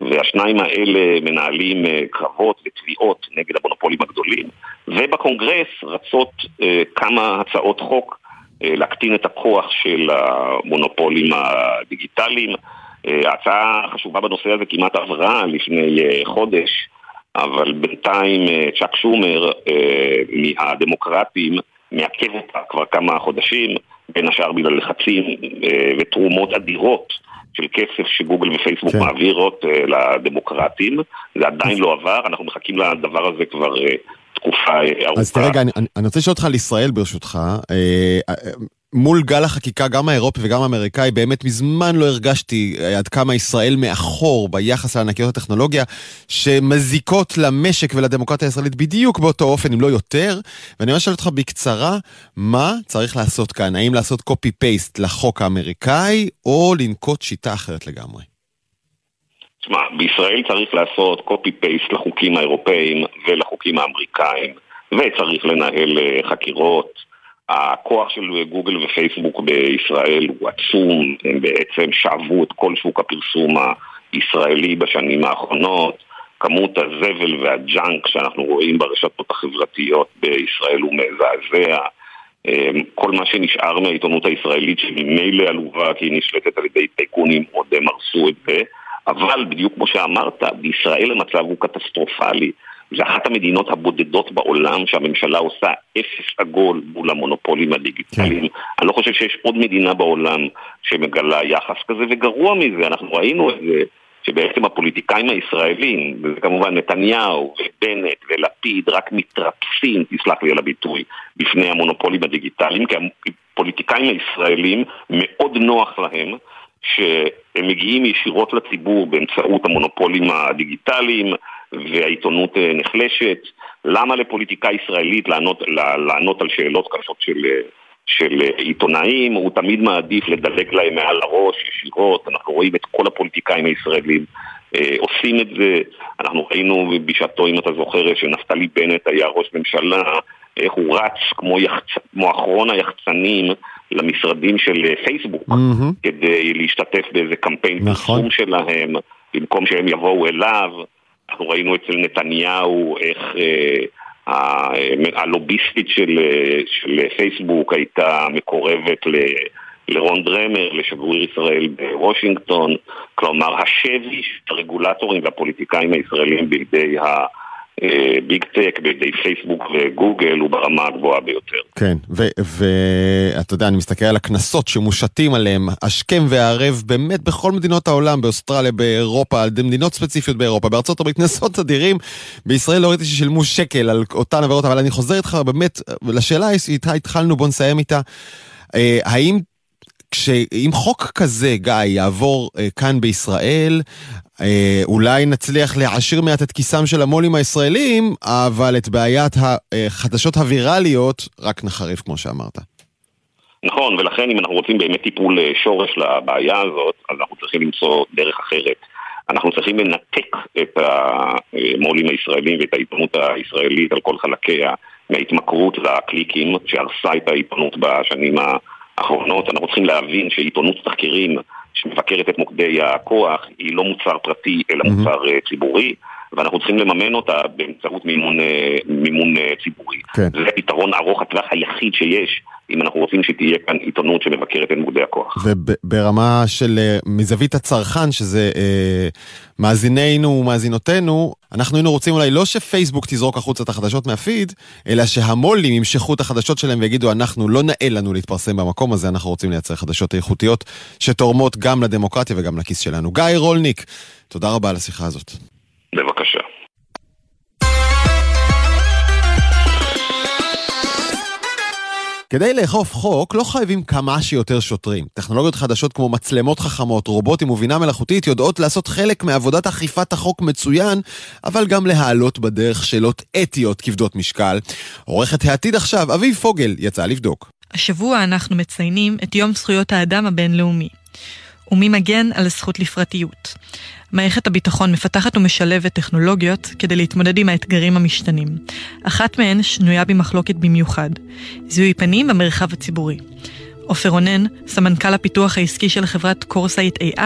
והשניים האלה מנהלים קרבות ותביעות נגד המונופולים הגדולים ובקונגרס רצות כמה הצעות חוק להקטין את הכוח של המונופולים הדיגיטליים. ההצעה החשובה בנושא הזה כמעט עברה לפני חודש אבל בינתיים צ'אק שומר מהדמוקרטים מעכב אותה כבר כמה חודשים בין השאר בגלל לחצים ותרומות אדירות של כסף שגוגל ופייסבוק כן. מעבירות uh, לדמוקרטים, זה עדיין לא עבר, אנחנו מחכים לדבר הזה כבר uh, תקופה ארוכה. אז תראה, אני, אני רוצה לשאול אותך על ישראל ברשותך. מול גל החקיקה, גם האירופי וגם האמריקאי, באמת מזמן לא הרגשתי עד כמה ישראל מאחור ביחס לענקיות הטכנולוגיה, שמזיקות למשק ולדמוקרטיה הישראלית בדיוק באותו אופן, אם לא יותר. ואני רוצה לשאול אותך בקצרה, מה צריך לעשות כאן? האם לעשות קופי-פייסט לחוק האמריקאי, או לנקוט שיטה אחרת לגמרי? תשמע, בישראל צריך לעשות קופי-פייסט לחוקים האירופאים ולחוקים האמריקאים, וצריך לנהל חקירות. הכוח של גוגל ופייסבוק בישראל הוא עצום, הם בעצם שאבו את כל שוק הפרסום הישראלי בשנים האחרונות. כמות הזבל והג'אנק שאנחנו רואים ברשתות החברתיות בישראל הוא מזעזע. כל מה שנשאר מהעיתונות הישראלית שממילא עלובה כי היא נשלטת על ידי טייקונים עוד הם הרסו את זה אבל בדיוק כמו שאמרת, בישראל המצב הוא קטסטרופלי זה אחת המדינות הבודדות בעולם שהממשלה עושה אפס עגול מול המונופולים הדיגיטליים. כן. אני לא חושב שיש עוד מדינה בעולם שמגלה יחס כזה, וגרוע מזה, אנחנו ראינו את זה, שבעצם הפוליטיקאים הישראלים, וזה כמובן נתניהו ובנט ולפיד, רק מתרפסים, תסלח לי על הביטוי, בפני המונופולים הדיגיטליים, כי הפוליטיקאים הישראלים, מאוד נוח להם שהם מגיעים ישירות לציבור באמצעות המונופולים הדיגיטליים, והעיתונות אה, נחלשת. למה לפוליטיקאי ישראלית לענות, לענות על שאלות קשות של, אה, של אה, עיתונאים? הוא תמיד מעדיף לדלג להם מעל הראש ישירות. אנחנו רואים את כל הפוליטיקאים הישראלים אה, עושים את זה. אנחנו ראינו בשעתו, אם אתה זוכר, שנפתלי בנט היה ראש ממשלה, איך הוא רץ כמו, יחצ... כמו אחרון היחצנים למשרדים של פייסבוק, mm-hmm. כדי להשתתף באיזה קמפיין נכון. שלהם, במקום שהם יבואו אליו. אנחנו ראינו אצל נתניהו איך אה, הלוביסטית של, אה, של פייסבוק הייתה מקורבת ל... לרון דרמר, לשגריר ישראל בוושינגטון, כלומר השבי של הרגולטורים והפוליטיקאים הישראלים בידי ה... ביג טק בידי פייסבוק וגוגל הוא ברמה הגבוהה ביותר. כן, ואתה יודע, אני מסתכל על הקנסות שמושתים עליהם השכם והערב באמת בכל מדינות העולם, באוסטרליה, באירופה, על מדינות ספציפיות באירופה, בארצות הברית, קנסות אדירים. בישראל לא ראיתי ששילמו שקל על אותן עבירות, אבל אני חוזר איתך באמת לשאלה איתה התחלנו, בוא נסיים איתה. אה, האם כשאם חוק כזה, גיא, יעבור אה, כאן בישראל, אה, אולי נצליח להעשיר מעט את כיסם של המו"לים הישראלים, אבל את בעיית החדשות הווירליות רק נחריף, כמו שאמרת. נכון, ולכן אם אנחנו רוצים באמת טיפול אה, שורש לבעיה הזאת, אז אנחנו צריכים למצוא דרך אחרת. אנחנו צריכים לנתק את המו"לים הישראלים ואת העיתונות הישראלית על כל חלקיה מההתמכרות לקליקים שהרסה את העיתונות בשנים האחרונות. אנחנו צריכים להבין שעיתונות תחקירים שמבקרת את מוקדי הכוח, היא לא מוצר פרטי אלא. מוצר uh, ציבורי. ואנחנו צריכים לממן אותה באמצעות מימון, מימון ציבורי. כן. זה הפתרון ארוך הטווח היחיד שיש. אם אנחנו רוצים שתהיה כאן עיתונות שמבקרת את לימודי הכוח. וברמה של מזווית הצרכן, שזה אה, מאזינינו ומאזינותינו, אנחנו היינו רוצים אולי לא שפייסבוק תזרוק החוצה את החדשות מהפיד, אלא שהמו"לים ימשכו את החדשות שלהם ויגידו, אנחנו לא נאה לנו להתפרסם במקום הזה, אנחנו רוצים לייצר חדשות איכותיות שתורמות גם לדמוקרטיה וגם לכיס שלנו. גיא רולניק, תודה רבה על השיחה הזאת. בבקשה. כדי לאכוף חוק לא חייבים כמה שיותר שוטרים. טכנולוגיות חדשות כמו מצלמות חכמות, רובוטים ובינה מלאכותית יודעות לעשות חלק מעבודת אכיפת החוק מצוין, אבל גם להעלות בדרך שאלות אתיות כבדות משקל. עורכת העתיד עכשיו, אביב פוגל, יצא לבדוק. השבוע אנחנו מציינים את יום זכויות האדם הבינלאומי. ומי מגן על הזכות לפרטיות. מערכת הביטחון מפתחת ומשלבת טכנולוגיות כדי להתמודד עם האתגרים המשתנים. אחת מהן שנויה במחלוקת במיוחד, זיהוי פנים במרחב הציבורי. עופר רונן, סמנכ"ל הפיתוח העסקי של חברת Corsight AI,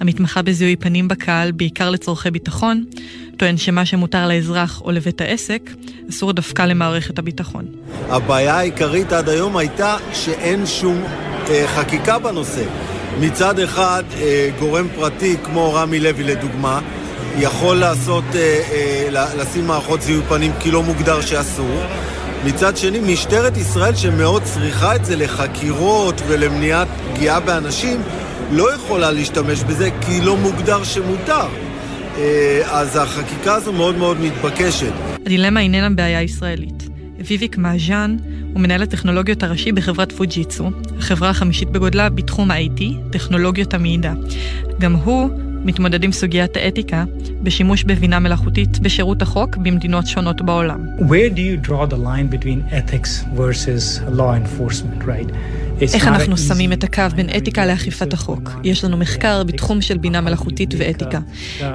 המתמחה בזיהוי פנים בקהל בעיקר לצורכי ביטחון, טוען שמה שמותר לאזרח או לבית העסק, אסור דווקא למערכת הביטחון. הבעיה העיקרית עד היום הייתה שאין שום אה, חקיקה בנושא. מצד אחד, אה, גורם פרטי כמו רמי לוי לדוגמה, יכול לעשות, אה, אה, לשים מערכות זיהוי פנים כי לא מוגדר שאסור. מצד שני, משטרת ישראל שמאוד צריכה את זה לחקירות ולמניעת פגיעה באנשים, לא יכולה להשתמש בזה כי לא מוגדר שמותר. אז החקיקה הזו מאוד מאוד מתבקשת. הדילמה איננה בעיה ישראלית. ויביק מאז'אן הוא מנהל הטכנולוגיות הראשי בחברת פוג'יצו, החברה החמישית בגודלה בתחום ה-IT, טכנולוגיות המידע. גם הוא מתמודד עם סוגיית האתיקה בשימוש בבינה מלאכותית בשירות החוק במדינות שונות בעולם. Where do you draw the line between ethics versus law enforcement, right? איך אנחנו שמים את הקו בין אתיקה לאכיפת החוק? יש לנו מחקר בתחום של בינה מלאכותית ואתיקה.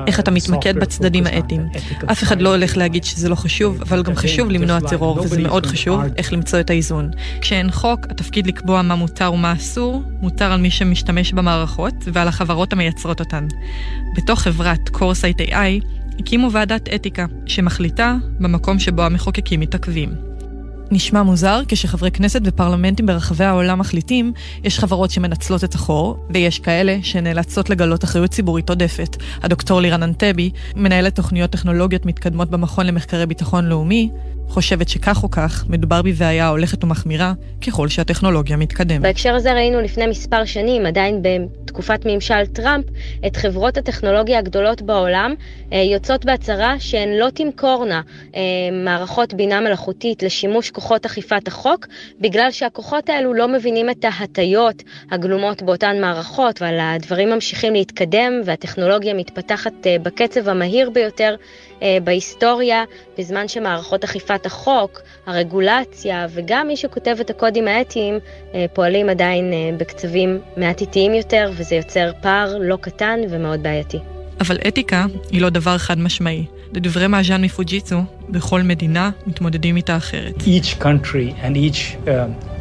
איך אתה מתמקד בצדדים האתיים? אף אחד לא הולך להגיד שזה לא חשוב, אבל גם חשוב למנוע טרור, וזה מאוד חשוב איך למצוא את האיזון. כשאין חוק, התפקיד לקבוע מה מותר ומה אסור, מוטל על מי שמשתמש במערכות ועל החברות המייצרות אותן. בתוך חברת Corsight AI הקימו ועדת אתיקה, שמחליטה במקום שבו המחוקקים מתעכבים. נשמע מוזר כשחברי כנסת ופרלמנטים ברחבי העולם מחליטים, יש חברות שמנצלות את החור, ויש כאלה שנאלצות לגלות אחריות ציבורית עודפת. הדוקטור לירן אנטבי, מנהלת תוכניות טכנולוגיות מתקדמות במכון למחקרי ביטחון לאומי, חושבת שכך או כך מדובר בבעיה הולכת ומחמירה ככל שהטכנולוגיה מתקדמת. בהקשר הזה ראינו לפני מספר שנים, עדיין בתקופת ממשל טראמפ, את חברות הטכנולוגיה הגדולות בעולם אה, יוצאות בהצהרה שהן לא תמכורנה אה, מערכות בינה מלאכותית לשימוש כוחות אכיפת החוק, בגלל שהכוחות האלו לא מבינים את ההטיות הגלומות באותן מערכות, אבל הדברים ממשיכים להתקדם והטכנולוגיה מתפתחת אה, בקצב המהיר ביותר. בהיסטוריה, בזמן שמערכות אכיפת החוק, הרגולציה וגם מי שכותב את הקודים האתיים אה, פועלים עדיין אה, בקצבים מעט איטיים יותר, וזה יוצר פער לא קטן ומאוד בעייתי. אבל אתיקה היא לא דבר חד משמעי. לדברי מאז'אן מפוג'יצו, בכל מדינה מתמודדים איתה אחרת. Each country and each, uh,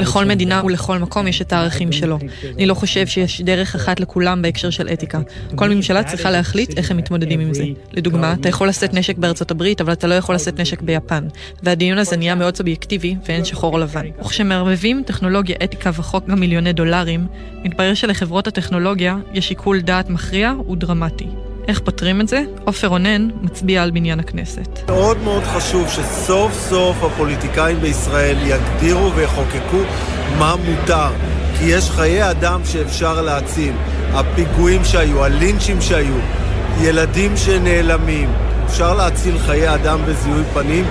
לכל מדינה ולכל מקום יש את הערכים שלו. אני לא חושב שיש דרך אחת לכולם בהקשר של אתיקה. כל ממשלה צריכה להחליט איך הם מתמודדים עם זה. לדוגמה, אתה יכול לשאת נשק בארצות הברית, אבל אתה לא יכול לשאת נשק ביפן. והדיון הזה נהיה מאוד סובייקטיבי, ואין שחור או לבן. וכשמערבבים טכנולוגיה, אתיקה וחוק גם מיליוני דולרים, מתברר שלחברות הטכנולוגיה יש שיקול דעת מכריע ודרמטי. איך פותרים את זה? עופר רונן מצביע על בניין הכנסת. מאוד מאוד חשוב שסוף סוף הפוליטיקאים בישראל יגדירו ויחוקקו מה מותר. כי יש חיי אדם שאפשר להציל. הפיגועים שהיו, הלינצ'ים שהיו, ילדים שנעלמים. אפשר להציל חיי אדם בזיהוי פנים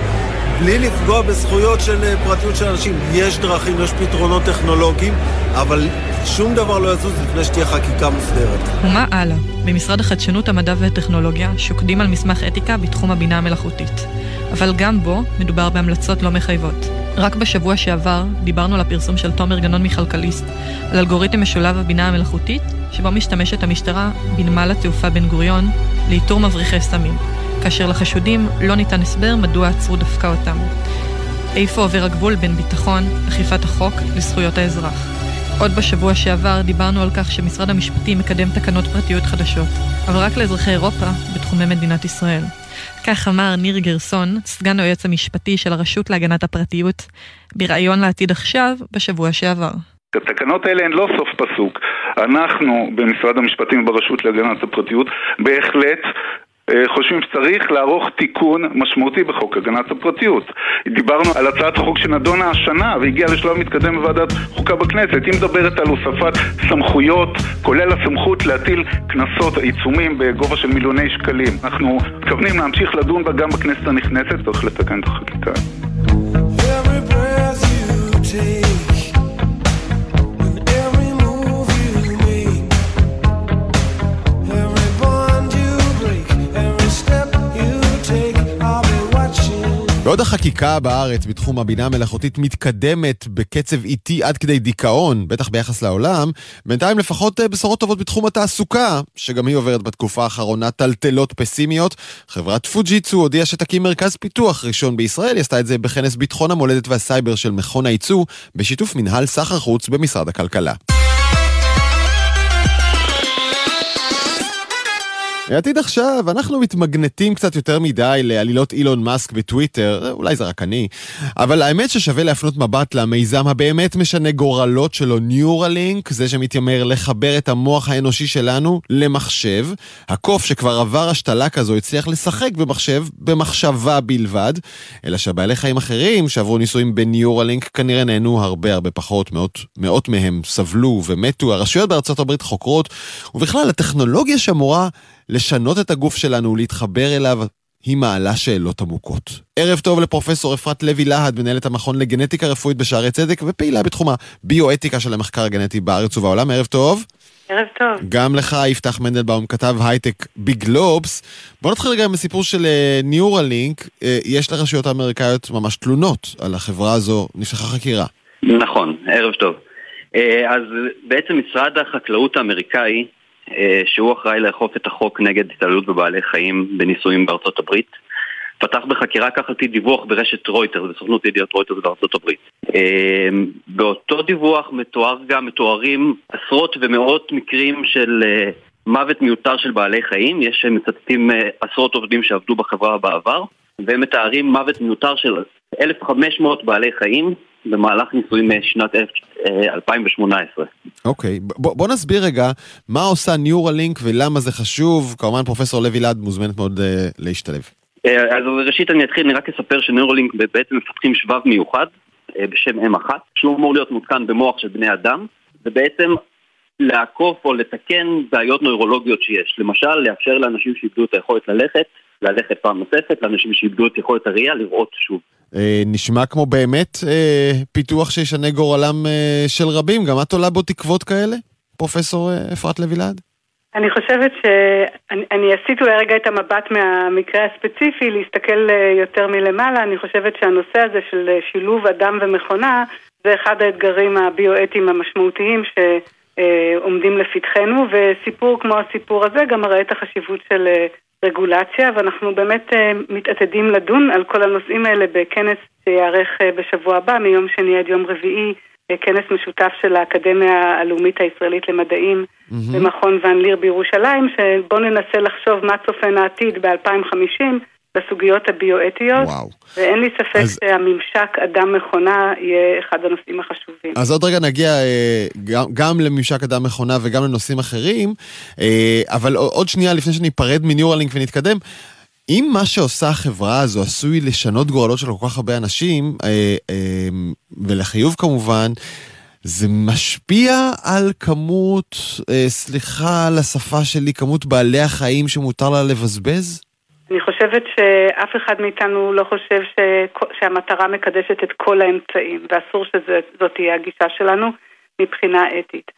בלי לפגוע בזכויות של אה, פרטיות של אנשים. יש דרכים, יש פתרונות טכנולוגיים, אבל שום דבר לא יזוז לפני שתהיה חקיקה מוסדרת. ומה הלאה? במשרד החדשנות, המדע והטכנולוגיה שוקדים על מסמך אתיקה בתחום הבינה המלאכותית. אבל גם בו מדובר בהמלצות לא מחייבות. רק בשבוע שעבר דיברנו על הפרסום של תומר גנון מכלכליסט, על אלגוריתם משולב הבינה המלאכותית, שבו משתמשת המשטרה בנמל התעופה בן גוריון לאיתור מבריחי סמים. כאשר לחשודים לא ניתן הסבר מדוע עצרו דווקא אותם. איפה עובר הגבול בין ביטחון, אכיפת החוק, לזכויות האזרח? עוד בשבוע שעבר דיברנו על כך שמשרד המשפטים מקדם תקנות פרטיות חדשות, אבל רק לאזרחי אירופה בתחומי מדינת ישראל. כך אמר ניר גרסון, סגן היועץ המשפטי של הרשות להגנת הפרטיות, בריאיון לעתיד עכשיו בשבוע שעבר. התקנות האלה הן לא סוף פסוק. אנחנו במשרד המשפטים ברשות להגנת הפרטיות בהחלט חושבים שצריך לערוך תיקון משמעותי בחוק הגנת הפרטיות. דיברנו על הצעת חוק שנדונה השנה והגיעה לשלב מתקדם בוועדת חוקה בכנסת. היא מדברת על הוספת סמכויות, כולל הסמכות להטיל קנסות, עיצומים בגובה של מיליוני שקלים. אנחנו מתכוונים להמשיך לדון בה גם בכנסת הנכנסת, צריך לתקן את החקיקה. Every breath you take בעוד החקיקה בארץ בתחום הבינה המלאכותית מתקדמת בקצב איטי עד כדי דיכאון, בטח ביחס לעולם, בינתיים לפחות אה, בשורות טובות בתחום התעסוקה, שגם היא עוברת בתקופה האחרונה טלטלות פסימיות. חברת פוג'יצו הודיעה שתקים מרכז פיתוח ראשון בישראל, היא עשתה את זה בכנס ביטחון המולדת והסייבר של מכון הייצוא, בשיתוף מנהל סחר חוץ במשרד הכלכלה. עתיד עכשיו, אנחנו מתמגנטים קצת יותר מדי לעלילות אילון מאסק בטוויטר, אולי זה רק אני, אבל האמת ששווה להפנות מבט למיזם הבאמת משנה גורלות שלו, ניורלינק, זה שמתיימר לחבר את המוח האנושי שלנו למחשב. הקוף שכבר עבר השתלה כזו הצליח לשחק במחשב, במחשבה בלבד, אלא שבעלי חיים אחרים שעברו ניסויים בניורלינק כנראה נהנו הרבה הרבה פחות, מאות, מאות מהם סבלו ומתו. הרשויות בארצות הברית חוקרות, ובכלל הטכנולוגיה שאמורה לשנות את הגוף שלנו ולהתחבר אליו, היא מעלה שאלות עמוקות. ערב טוב לפרופסור אפרת לוי להד, מנהלת המכון לגנטיקה רפואית בשערי צדק ופעילה בתחום הביואתיקה של המחקר הגנטי בארץ ובעולם. ערב טוב. ערב טוב. גם לך, יפתח מנדלבאום, כתב הייטק בגלובס. בוא נתחיל רגע עם הסיפור של ניורלינק. Uh, uh, יש לרשויות האמריקאיות ממש תלונות על החברה הזו, נפתחה חקירה. נכון, ערב טוב. Uh, אז בעצם משרד החקלאות האמריקאי אה, שהוא אחראי לאכוף את החוק נגד התעללות בבעלי חיים בניסויים בארצות הברית. פתח בחקירה כך על פי דיווח ברשת רויטר, בסוכנות ידיעות רויטר בארצות הברית. אה, באותו דיווח מתואר גם, מתוארים עשרות ומאות מקרים של אה, מוות מיותר של בעלי חיים, יש מצטטים עשרות עובדים שעבדו בחברה בעבר, והם מתארים מוות מיותר של 1,500 בעלי חיים במהלך ניסויים משנת 2018. אוקיי, okay. בוא, בוא נסביר רגע מה עושה ניורלינק ולמה זה חשוב. כמובן פרופסור לוי לאד מוזמנת מאוד uh, להשתלב. Uh, אז ראשית אני אתחיל, אני רק אספר שניורלינק בעצם מפתחים שבב מיוחד uh, בשם M1, שהוא אמור להיות מותקן במוח של בני אדם, ובעצם לעקוף או לתקן בעיות נוירולוגיות שיש. למשל, לאפשר לאנשים שאיבדו את היכולת ללכת, ללכת פעם נוספת, לאנשים שאיבדו את יכולת הראייה, לראות שוב. אה, נשמע כמו באמת אה, פיתוח שישנה גורלם אה, של רבים. גם את עולה בו תקוות כאלה, פרופסור אה, אפרת לוי? אני חושבת שאני עשיתי אולי רגע את המבט מהמקרה הספציפי, להסתכל יותר מלמעלה. אני חושבת שהנושא הזה של שילוב אדם ומכונה זה אחד האתגרים הביואטיים המשמעותיים שעומדים לפתחנו, וסיפור כמו הסיפור הזה גם מראה את החשיבות של רגולציה, ואנחנו באמת uh, מתעתדים לדון על כל הנושאים האלה בכנס שייערך uh, בשבוע הבא, מיום שני עד יום רביעי, uh, כנס משותף של האקדמיה הלאומית הישראלית למדעים mm-hmm. במכון ון ליר בירושלים, שבואו ננסה לחשוב מה צופן העתיד ב-2050. בסוגיות הביואתיות, וואו. ואין לי ספק אז... שהממשק אדם-מכונה יהיה אחד הנושאים החשובים. אז עוד רגע נגיע אה, גם, גם לממשק אדם-מכונה וגם לנושאים אחרים, אה, אבל עוד שנייה לפני שניפרד מניורלינק ונתקדם, אם מה שעושה החברה הזו עשוי לשנות גורלות של כל כך הרבה אנשים, אה, ולחיוב כמובן, זה משפיע על כמות, סליחה על השפה שלי, כמות בעלי החיים שמותר לה לבזבז? אני חושבת שאף אחד מאיתנו לא חושב ש... שהמטרה מקדשת את כל האמצעים, ואסור שזאת תהיה הגישה שלנו מבחינה אתית.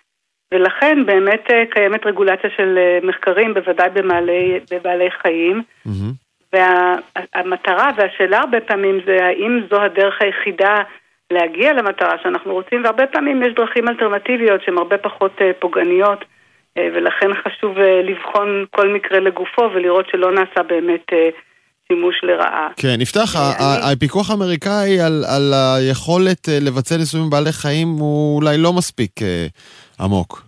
ולכן באמת אה, קיימת רגולציה של אה, מחקרים, בוודאי במעלי, בבעלי חיים. Mm-hmm. והמטרה והשאלה הרבה פעמים זה האם זו הדרך היחידה להגיע למטרה שאנחנו רוצים, והרבה פעמים יש דרכים אלטרנטיביות שהן הרבה פחות אה, פוגעניות. אה, ולכן חשוב אה, לבחון כל מקרה לגופו ולראות שלא נעשה באמת אה, שימוש לרעה. כן, נפתח, הפיקוח האמריקאי על, על היכולת לבצע ניסויים בבעלי חיים הוא אולי לא מספיק אה, עמוק.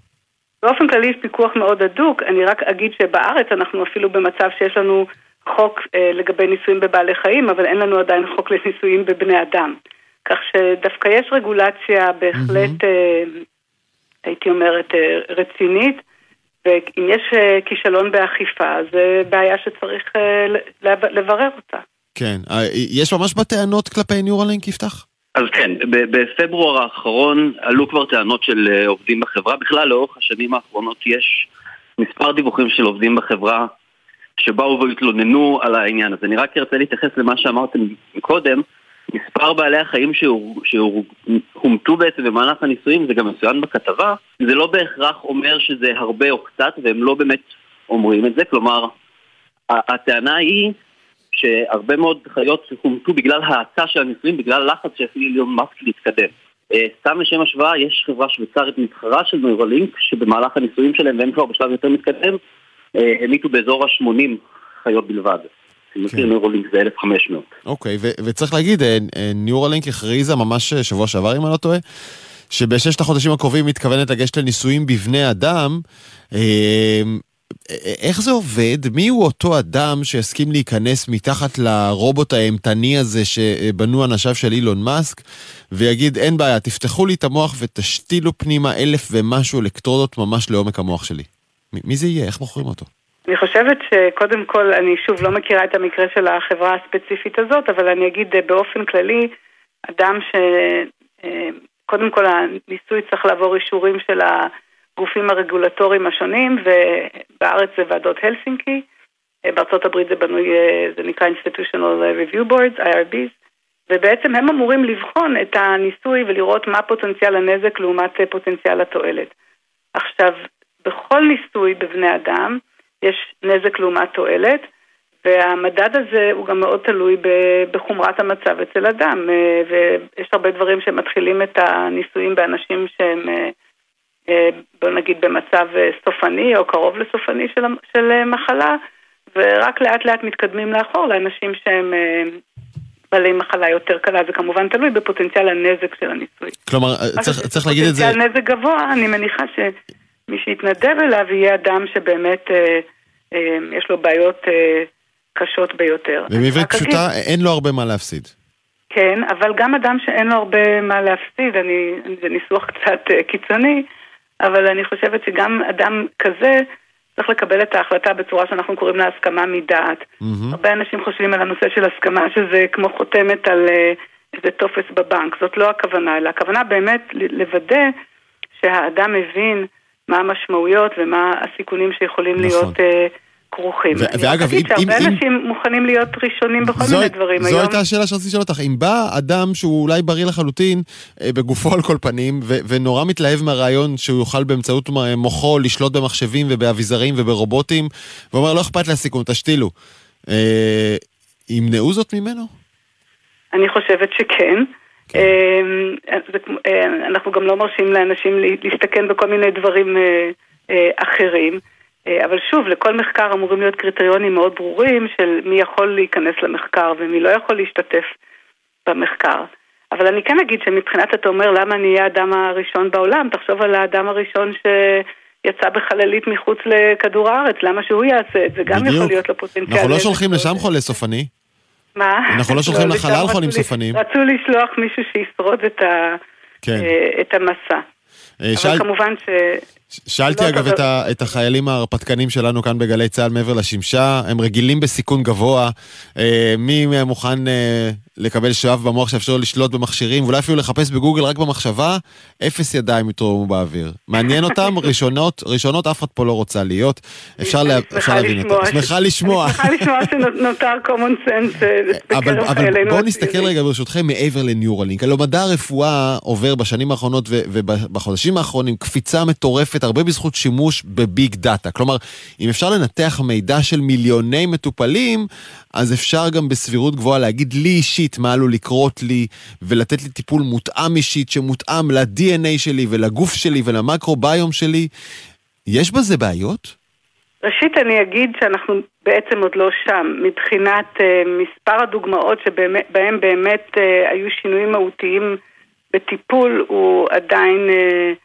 באופן כללי יש פיקוח מאוד הדוק, אני רק אגיד שבארץ אנחנו אפילו במצב שיש לנו חוק אה, לגבי ניסויים בבעלי חיים, אבל אין לנו עדיין חוק לניסויים בבני אדם. כך שדווקא יש רגולציה בהחלט, אה, הייתי אומרת, אה, רצינית, ואם יש אה, כישלון באכיפה, זה בעיה שצריך אה, לב- לברר אותה. כן, אה, יש ממש בטענות כלפי ניורלינק, יפתח? אז כן, ב- בפברואר האחרון עלו כבר טענות של עובדים בחברה. בכלל, לאורך השנים האחרונות יש מספר דיווחים של עובדים בחברה שבאו והתלוננו על העניין הזה. אני רק ארצה להתייחס למה שאמרתם קודם. מספר בעלי החיים שהומתו בעצם במהלך הניסויים, זה גם מצוין בכתבה, זה לא בהכרח אומר שזה הרבה או קצת, והם לא באמת אומרים את זה. כלומר, הטענה היא שהרבה מאוד חיות הומתו בגלל האצה של הניסויים, בגלל לחץ שהפעיל אילון מאסק להתקדם. אה, סתם לשם השוואה, יש חברה שוויצרית מתחרה של נוירלינק, שבמהלך הניסויים שלהם, והם כבר בשלב יותר מתקדם, אה, המיתו באזור ה-80 חיות בלבד. אני מכיר נוירלינק זה 1,500. אוקיי, וצריך להגיד, אה, אה, ניורלינק הכריזה ממש אה, שבוע שעבר, אם אני לא טועה, שבששת החודשים הקרובים מתכוונת לגשת לניסויים בבני אדם. איך זה עובד? מי הוא אותו אדם שיסכים להיכנס מתחת לרובוט האימתני הזה שבנו אנשיו של אילון מאסק, ויגיד, אין בעיה, תפתחו לי את המוח ותשתילו פנימה אלף ומשהו אלקטרודות ממש לעומק המוח שלי. מי זה יהיה? איך בוחרים אותו? אני חושבת שקודם כל, אני שוב לא מכירה את המקרה של החברה הספציפית הזאת, אבל אני אגיד אה, באופן כללי, אדם ש... אה, קודם כל הניסוי צריך לעבור אישורים של הגופים הרגולטוריים השונים, ובארץ זה ועדות הלסינקי, אה, בארצות הברית זה בנוי, זה נקרא Institutional Review Boards, IRBs, ובעצם הם אמורים לבחון את הניסוי ולראות מה פוטנציאל הנזק לעומת פוטנציאל התועלת. עכשיו, בכל ניסוי בבני אדם, יש נזק לעומת תועלת, והמדד הזה הוא גם מאוד תלוי בחומרת המצב אצל אדם, אה, ויש הרבה דברים שמתחילים את הניסויים באנשים שהם, אה, אה, בוא נגיד, במצב סופני או קרוב לסופני של, של מחלה, ורק לאט לאט מתקדמים לאחור לאנשים שהם בעלי מחלה יותר קלה, זה כמובן תלוי בפוטנציאל הנזק של הניסוי. כלומר, צריך, צריך להגיד את זה... פוטנציאל נזק גבוה, אני מניחה שמי שיתנדב אליו יהיה אדם שבאמת אה, אה, יש לו בעיות אה, קשות ביותר. בעברית רק אגיד- פשוטה, אין לו הרבה מה להפסיד. כן, אבל גם אדם שאין לו הרבה מה להפסיד, אני, זה ניסוח קצת אה, קיצוני, אבל אני חושבת שגם אדם כזה צריך לקבל את ההחלטה בצורה שאנחנו קוראים לה הסכמה מדעת. הרבה אנשים חושבים על הנושא של הסכמה שזה כמו חותמת על אה, איזה טופס בבנק, זאת לא הכוונה, אלא הכוונה באמת לוודא שהאדם מבין מה המשמעויות ומה הסיכונים שיכולים נכון. להיות אה, כרוכים. ו- אני ואגב, רק אגיד אם- שהרבה אם- אנשים מוכנים להיות ראשונים בכל זו, מיני דברים זו היום. הייתה השאלה שרציתי לשאול אותך. אם בא אדם שהוא אולי בריא לחלוטין, אה, בגופו על כל פנים, ו- ונורא מתלהב מהרעיון שהוא יוכל באמצעות מ- מוחו לשלוט במחשבים ובאביזרים וברובוטים, ואומר, לא אכפת לי הסיכון, תשתילו. אה, ימנעו זאת ממנו? אני חושבת שכן. אמ, זה כמו- אה, אנחנו גם לא מרשים לאנשים לה- להסתכן בכל מיני דברים אה, אה, אחרים. אבל שוב, לכל מחקר אמורים להיות קריטריונים מאוד ברורים של מי יכול להיכנס למחקר ומי לא יכול להשתתף במחקר. אבל אני כן אגיד שמבחינת אתה אומר למה אני אהיה האדם הראשון בעולם, תחשוב על האדם הראשון שיצא בחללית מחוץ לכדור הארץ, למה שהוא יעשה את זה? גם יכול להיות לו פוטנציאל. אנחנו לא. שולחים לשם חולה סופני. מה? אנחנו לא שולחים לא, לחלל חולים סופניים. רצו לשלוח מישהו שישרוד את, ה, כן. אה, את המסע. אה, שאל- אבל כמובן ש... שאלתי לא אגב דבר- את, ה, את החיילים ההרפתקנים שלנו כאן בגלי צה"ל מעבר לשמשה, הם רגילים בסיכון גבוה. אה, מי מוכן אה, לקבל שבב במוח שאפשר לשלוט במכשירים, ואולי אפילו לחפש בגוגל רק במחשבה, אפס ידיים יתרוממו באוויר. מעניין אותם, ראשונות, ראשונות אף אחד פה לא רוצה להיות. אפשר, לה, אפשר שמחה להבין אותם. שמחה לשמוע. אני שמחה לשמוע שנותר common sense אה, אבל, אבל בואו. נסתכל רגע ברשותכם מעבר לניורלינק. הלוא מדע הרפואה עובר בשנים האחרונות ובחודשים האחרונים קפיצה מטורפת, הרבה בזכות שימוש בביג דאטה. כלומר, אם אפשר לנתח מידע של מיליוני מטופלים, אז אפשר גם בסבירות גבוהה להגיד לי אישית מה עלול לקרות לי, ולתת לי טיפול מותאם אישית שמותאם ל-DNA שלי ולגוף שלי ולמקרוביום שלי. יש בזה בעיות? ראשית אני אגיד שאנחנו בעצם עוד לא שם, מבחינת uh, מספר הדוגמאות שבהם באמת uh, היו שינויים מהותיים בטיפול הוא עדיין, uh,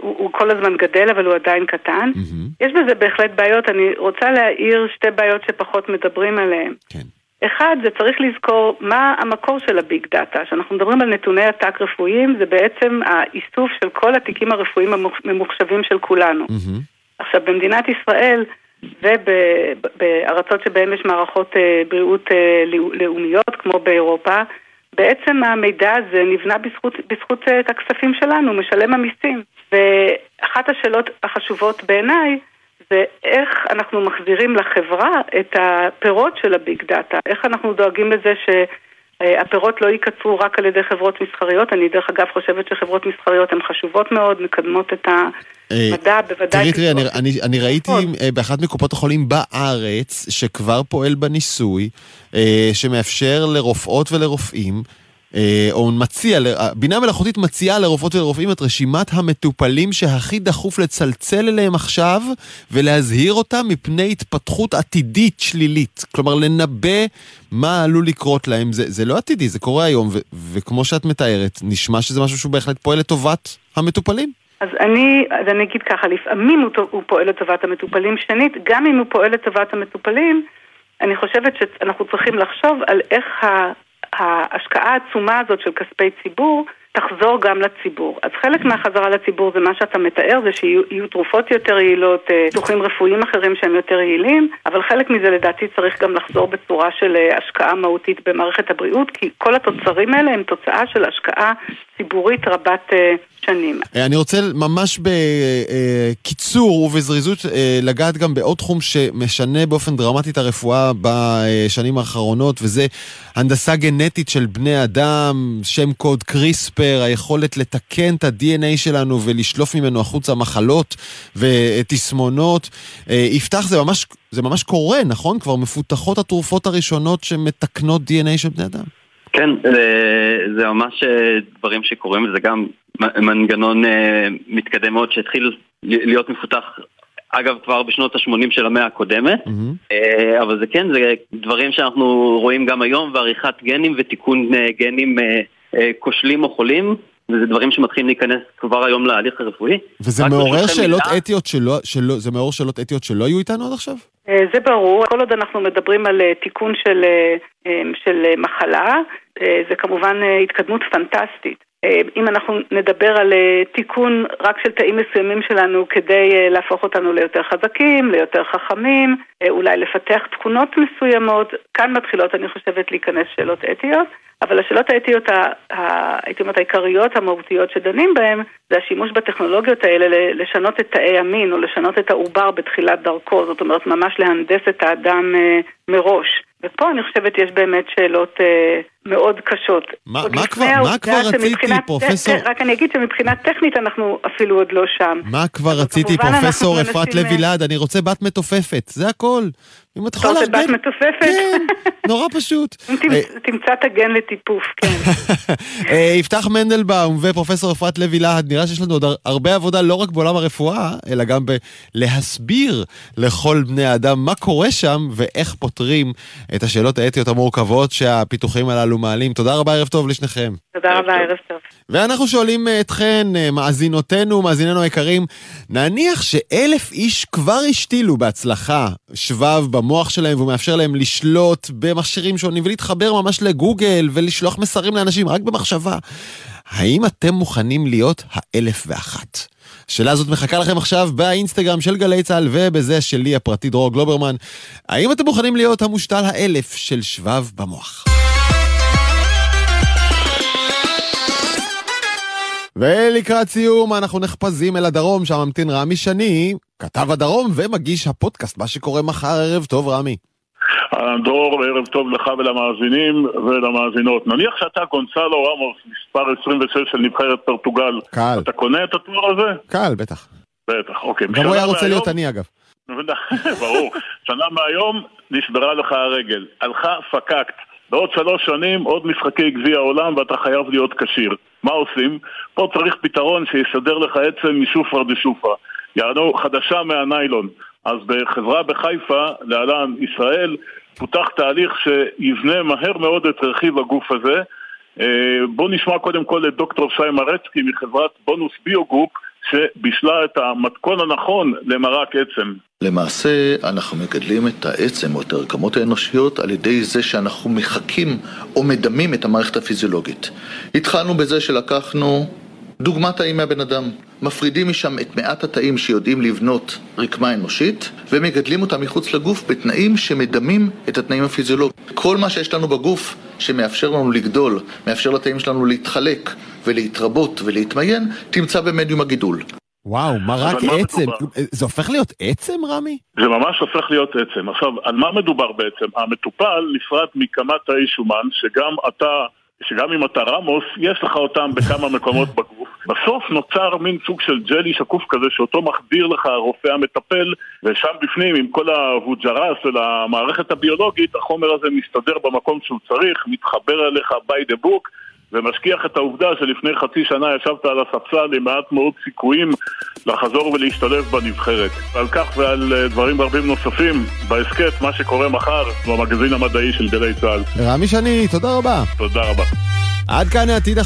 הוא, הוא כל הזמן גדל אבל הוא עדיין קטן. Mm-hmm. יש בזה בהחלט בעיות, אני רוצה להעיר שתי בעיות שפחות מדברים עליהן. כן. אחד, זה צריך לזכור מה המקור של הביג דאטה. כשאנחנו מדברים על נתוני עתק רפואיים, זה בעצם האיסוף של כל התיקים הרפואיים הממוחשבים של כולנו. Mm-hmm. עכשיו, במדינת ישראל ובארצות שבהן יש מערכות אה, בריאות אה, לאומיות, כמו באירופה, בעצם המידע הזה נבנה בזכות, בזכות אה, הכספים שלנו, משלם המיסים. ואחת השאלות החשובות בעיניי זה איך אנחנו מחזירים לחברה את הפירות של הביג דאטה, איך אנחנו דואגים לזה ש... הפירות לא ייקצרו רק על ידי חברות מסחריות, אני דרך אגב חושבת שחברות מסחריות הן חשובות מאוד, מקדמות את המדע, בוודאי... תראי, תראי, אני, אני, אני ראיתי אה, באחת מקופות החולים בארץ, שכבר פועל בניסוי, אה, שמאפשר לרופאות ולרופאים אה, או מציע, בינה מלאכותית מציעה לרופאות ולרופאים את רשימת המטופלים שהכי דחוף לצלצל אליהם עכשיו ולהזהיר אותם מפני התפתחות עתידית שלילית. כלומר, לנבא מה עלול לקרות להם. זה, זה לא עתידי, זה קורה היום, ו- וכמו שאת מתארת, נשמע שזה משהו שהוא בהחלט פועל לטובת המטופלים. אז אני, אז אני אגיד ככה, לפעמים הוא, הוא פועל לטובת המטופלים. שנית, גם אם הוא פועל לטובת המטופלים, אני חושבת שאנחנו צריכים לחשוב על איך ההשקעה העצומה הזאת של כספי ציבור תחזור גם לציבור. אז חלק מהחזרה לציבור זה מה שאתה מתאר, זה שיהיו תרופות יותר יעילות, פיתוחים אה, רפואיים אחרים שהם יותר יעילים, אבל חלק מזה לדעתי צריך גם לחזור בצורה של אה, השקעה מהותית במערכת הבריאות, כי כל התוצרים האלה הם תוצאה של השקעה ציבורית רבת אה, שנים. אני רוצה ממש בקיצור ובזריזות לגעת גם בעוד תחום שמשנה באופן דרמטי את הרפואה בשנים האחרונות, וזה הנדסה גנטית של בני אדם, שם קוד קריספר, היכולת לתקן את ה-DNA שלנו ולשלוף ממנו החוצה מחלות ותסמונות. יפתח, זה ממש, זה ממש קורה, נכון? כבר מפותחות התרופות הראשונות שמתקנות DNA של בני אדם. כן, זה ממש אה, דברים שקורים, וזה גם מנגנון אה, מתקדם מאוד שהתחיל להיות מפותח אגב, כבר בשנות ה-80 של המאה הקודמת, mm-hmm. אבל זה כן, זה דברים שאנחנו רואים גם היום, ועריכת גנים ותיקון גנים כושלים או חולים, וזה דברים שמתחילים להיכנס כבר היום להליך הרפואי. וזה מעורר שאלות מילה... אתיות שלא, שלא, זה מעורר שאלות אתיות שלא היו איתנו עד עכשיו? זה ברור, כל עוד אנחנו מדברים על תיקון של, של מחלה, זה כמובן התקדמות פנטסטית. אם אנחנו נדבר על תיקון רק של תאים מסוימים שלנו כדי להפוך אותנו ליותר חזקים, ליותר חכמים, אולי לפתח תכונות מסוימות, כאן מתחילות, אני חושבת, להיכנס שאלות אתיות. אבל השאלות האתיות, הייתי אומרת, העיקריות, המהותיות שדנים בהן, זה השימוש בטכנולוגיות האלה לשנות את תאי המין או לשנות את העובר בתחילת דרכו, זאת אומרת, ממש להנדס את האדם אה, מראש. ופה אני חושבת יש באמת שאלות אה, מאוד קשות. מה, מה, כבר, מה כבר רציתי, פרופסור? רק אני אגיד שמבחינה טכנית אנחנו אפילו עוד לא שם. מה כבר רציתי, פרופסור אפרת לוי להד? אני רוצה בת מתופפת, זה הכל. אם את יכולה לארגן... אתה רוצה בת מתופפת? כן, נורא פשוט. אה, תמצא את הגן לטיפוף, כן. אה, יפתח מנדלבאום ופרופסור אפרת לוי להד, נראה שיש לנו עוד הרבה עבודה לא רק בעולם הרפואה, אלא גם בלהסביר לכל בני האדם מה קורה שם ואיך פותרים את השאלות האתיות המורכבות שהפיתוחים הללו מעלים. תודה רבה, ערב טוב לשניכם. תודה רבה, ערב טוב. ואנחנו שואלים אתכן, מאזינותינו, מאזיננו היקרים, נניח שאלף איש כבר השתילו בהצלחה שבב במוח שלהם והוא מאפשר להם לשלוט במכשירים שונים ולהתחבר ממש לגוגל ולשלוח מסרים לאנשים רק במחשבה. האם אתם מוכנים להיות האלף ואחת? השאלה הזאת מחכה לכם עכשיו באינסטגרם של גלי צה"ל ובזה שלי הפרטי דרור גלוברמן. האם אתם מוכנים להיות המושתל האלף של שבב במוח? ולקראת סיום אנחנו נחפזים אל הדרום, שם ממתין רמי שני, כתב הדרום ומגיש הפודקאסט, מה שקורה מחר, ערב טוב רמי. דרור, ערב טוב לך ולמאזינים ולמאזינות. נניח שאתה גונסלו רמוס, מספר 26 של נבחרת פורטוגל. קל. אתה קונה את התואר הזה? קל, בטח. בטח, אוקיי. גם הוא היה רוצה להיות אני אגב. ברור. שנה מהיום נשברה לך הרגל. הלכה, פקקת. בעוד שלוש שנים עוד משחקי גביע העולם ואתה חייב להיות כשיר. מה עושים? פה צריך פתרון שיסדר לך עצם משופר דשופר. יענו חדשה מהניילון. אז בחברה בחיפה, להלן ישראל, פותח תהליך שיבנה מהר מאוד את רכיב הגוף הזה. בואו נשמע קודם כל את דוקטור שי מרצקי מחברת בונוס ביוגרופ שבישלה את המתכון הנכון למרק עצם. למעשה אנחנו מגדלים את העצם או את הרקמות האנושיות על ידי זה שאנחנו מחקים או מדמים את המערכת הפיזיולוגית. התחלנו בזה שלקחנו דוגמת תאים מהבן אדם. מפרידים משם את מעט התאים שיודעים לבנות רקמה אנושית ומגדלים אותם מחוץ לגוף בתנאים שמדמים את התנאים הפיזיולוגיים. כל מה שיש לנו בגוף שמאפשר לנו לגדול, מאפשר לתאים שלנו להתחלק ולהתרבות ולהתמיין, תמצא במדיום הגידול. וואו, מרק עצם, זה הופך להיות עצם, רמי? זה ממש הופך להיות עצם. עכשיו, על מה מדובר בעצם? המטופל נפרד מכמה תאי שומן, שגם אתה... שגם אם אתה רמוס, יש לך אותם בכמה מקומות בגוף. בסוף נוצר מין סוג של ג'לי שקוף כזה שאותו מחדיר לך הרופא המטפל, ושם בפנים, עם כל הווג'רס של המערכת הביולוגית, החומר הזה מסתדר במקום שהוא צריך, מתחבר אליך by the book, ומשכיח את העובדה שלפני חצי שנה ישבת על הספסל עם מעט מאוד סיכויים לחזור ולהשתלב בנבחרת. על כך ועל דברים רבים נוספים בהסכת מה שקורה מחר במגזין המדעי של גלי צה"ל. רמי שני, תודה רבה. תודה רבה. עד כאן העתיד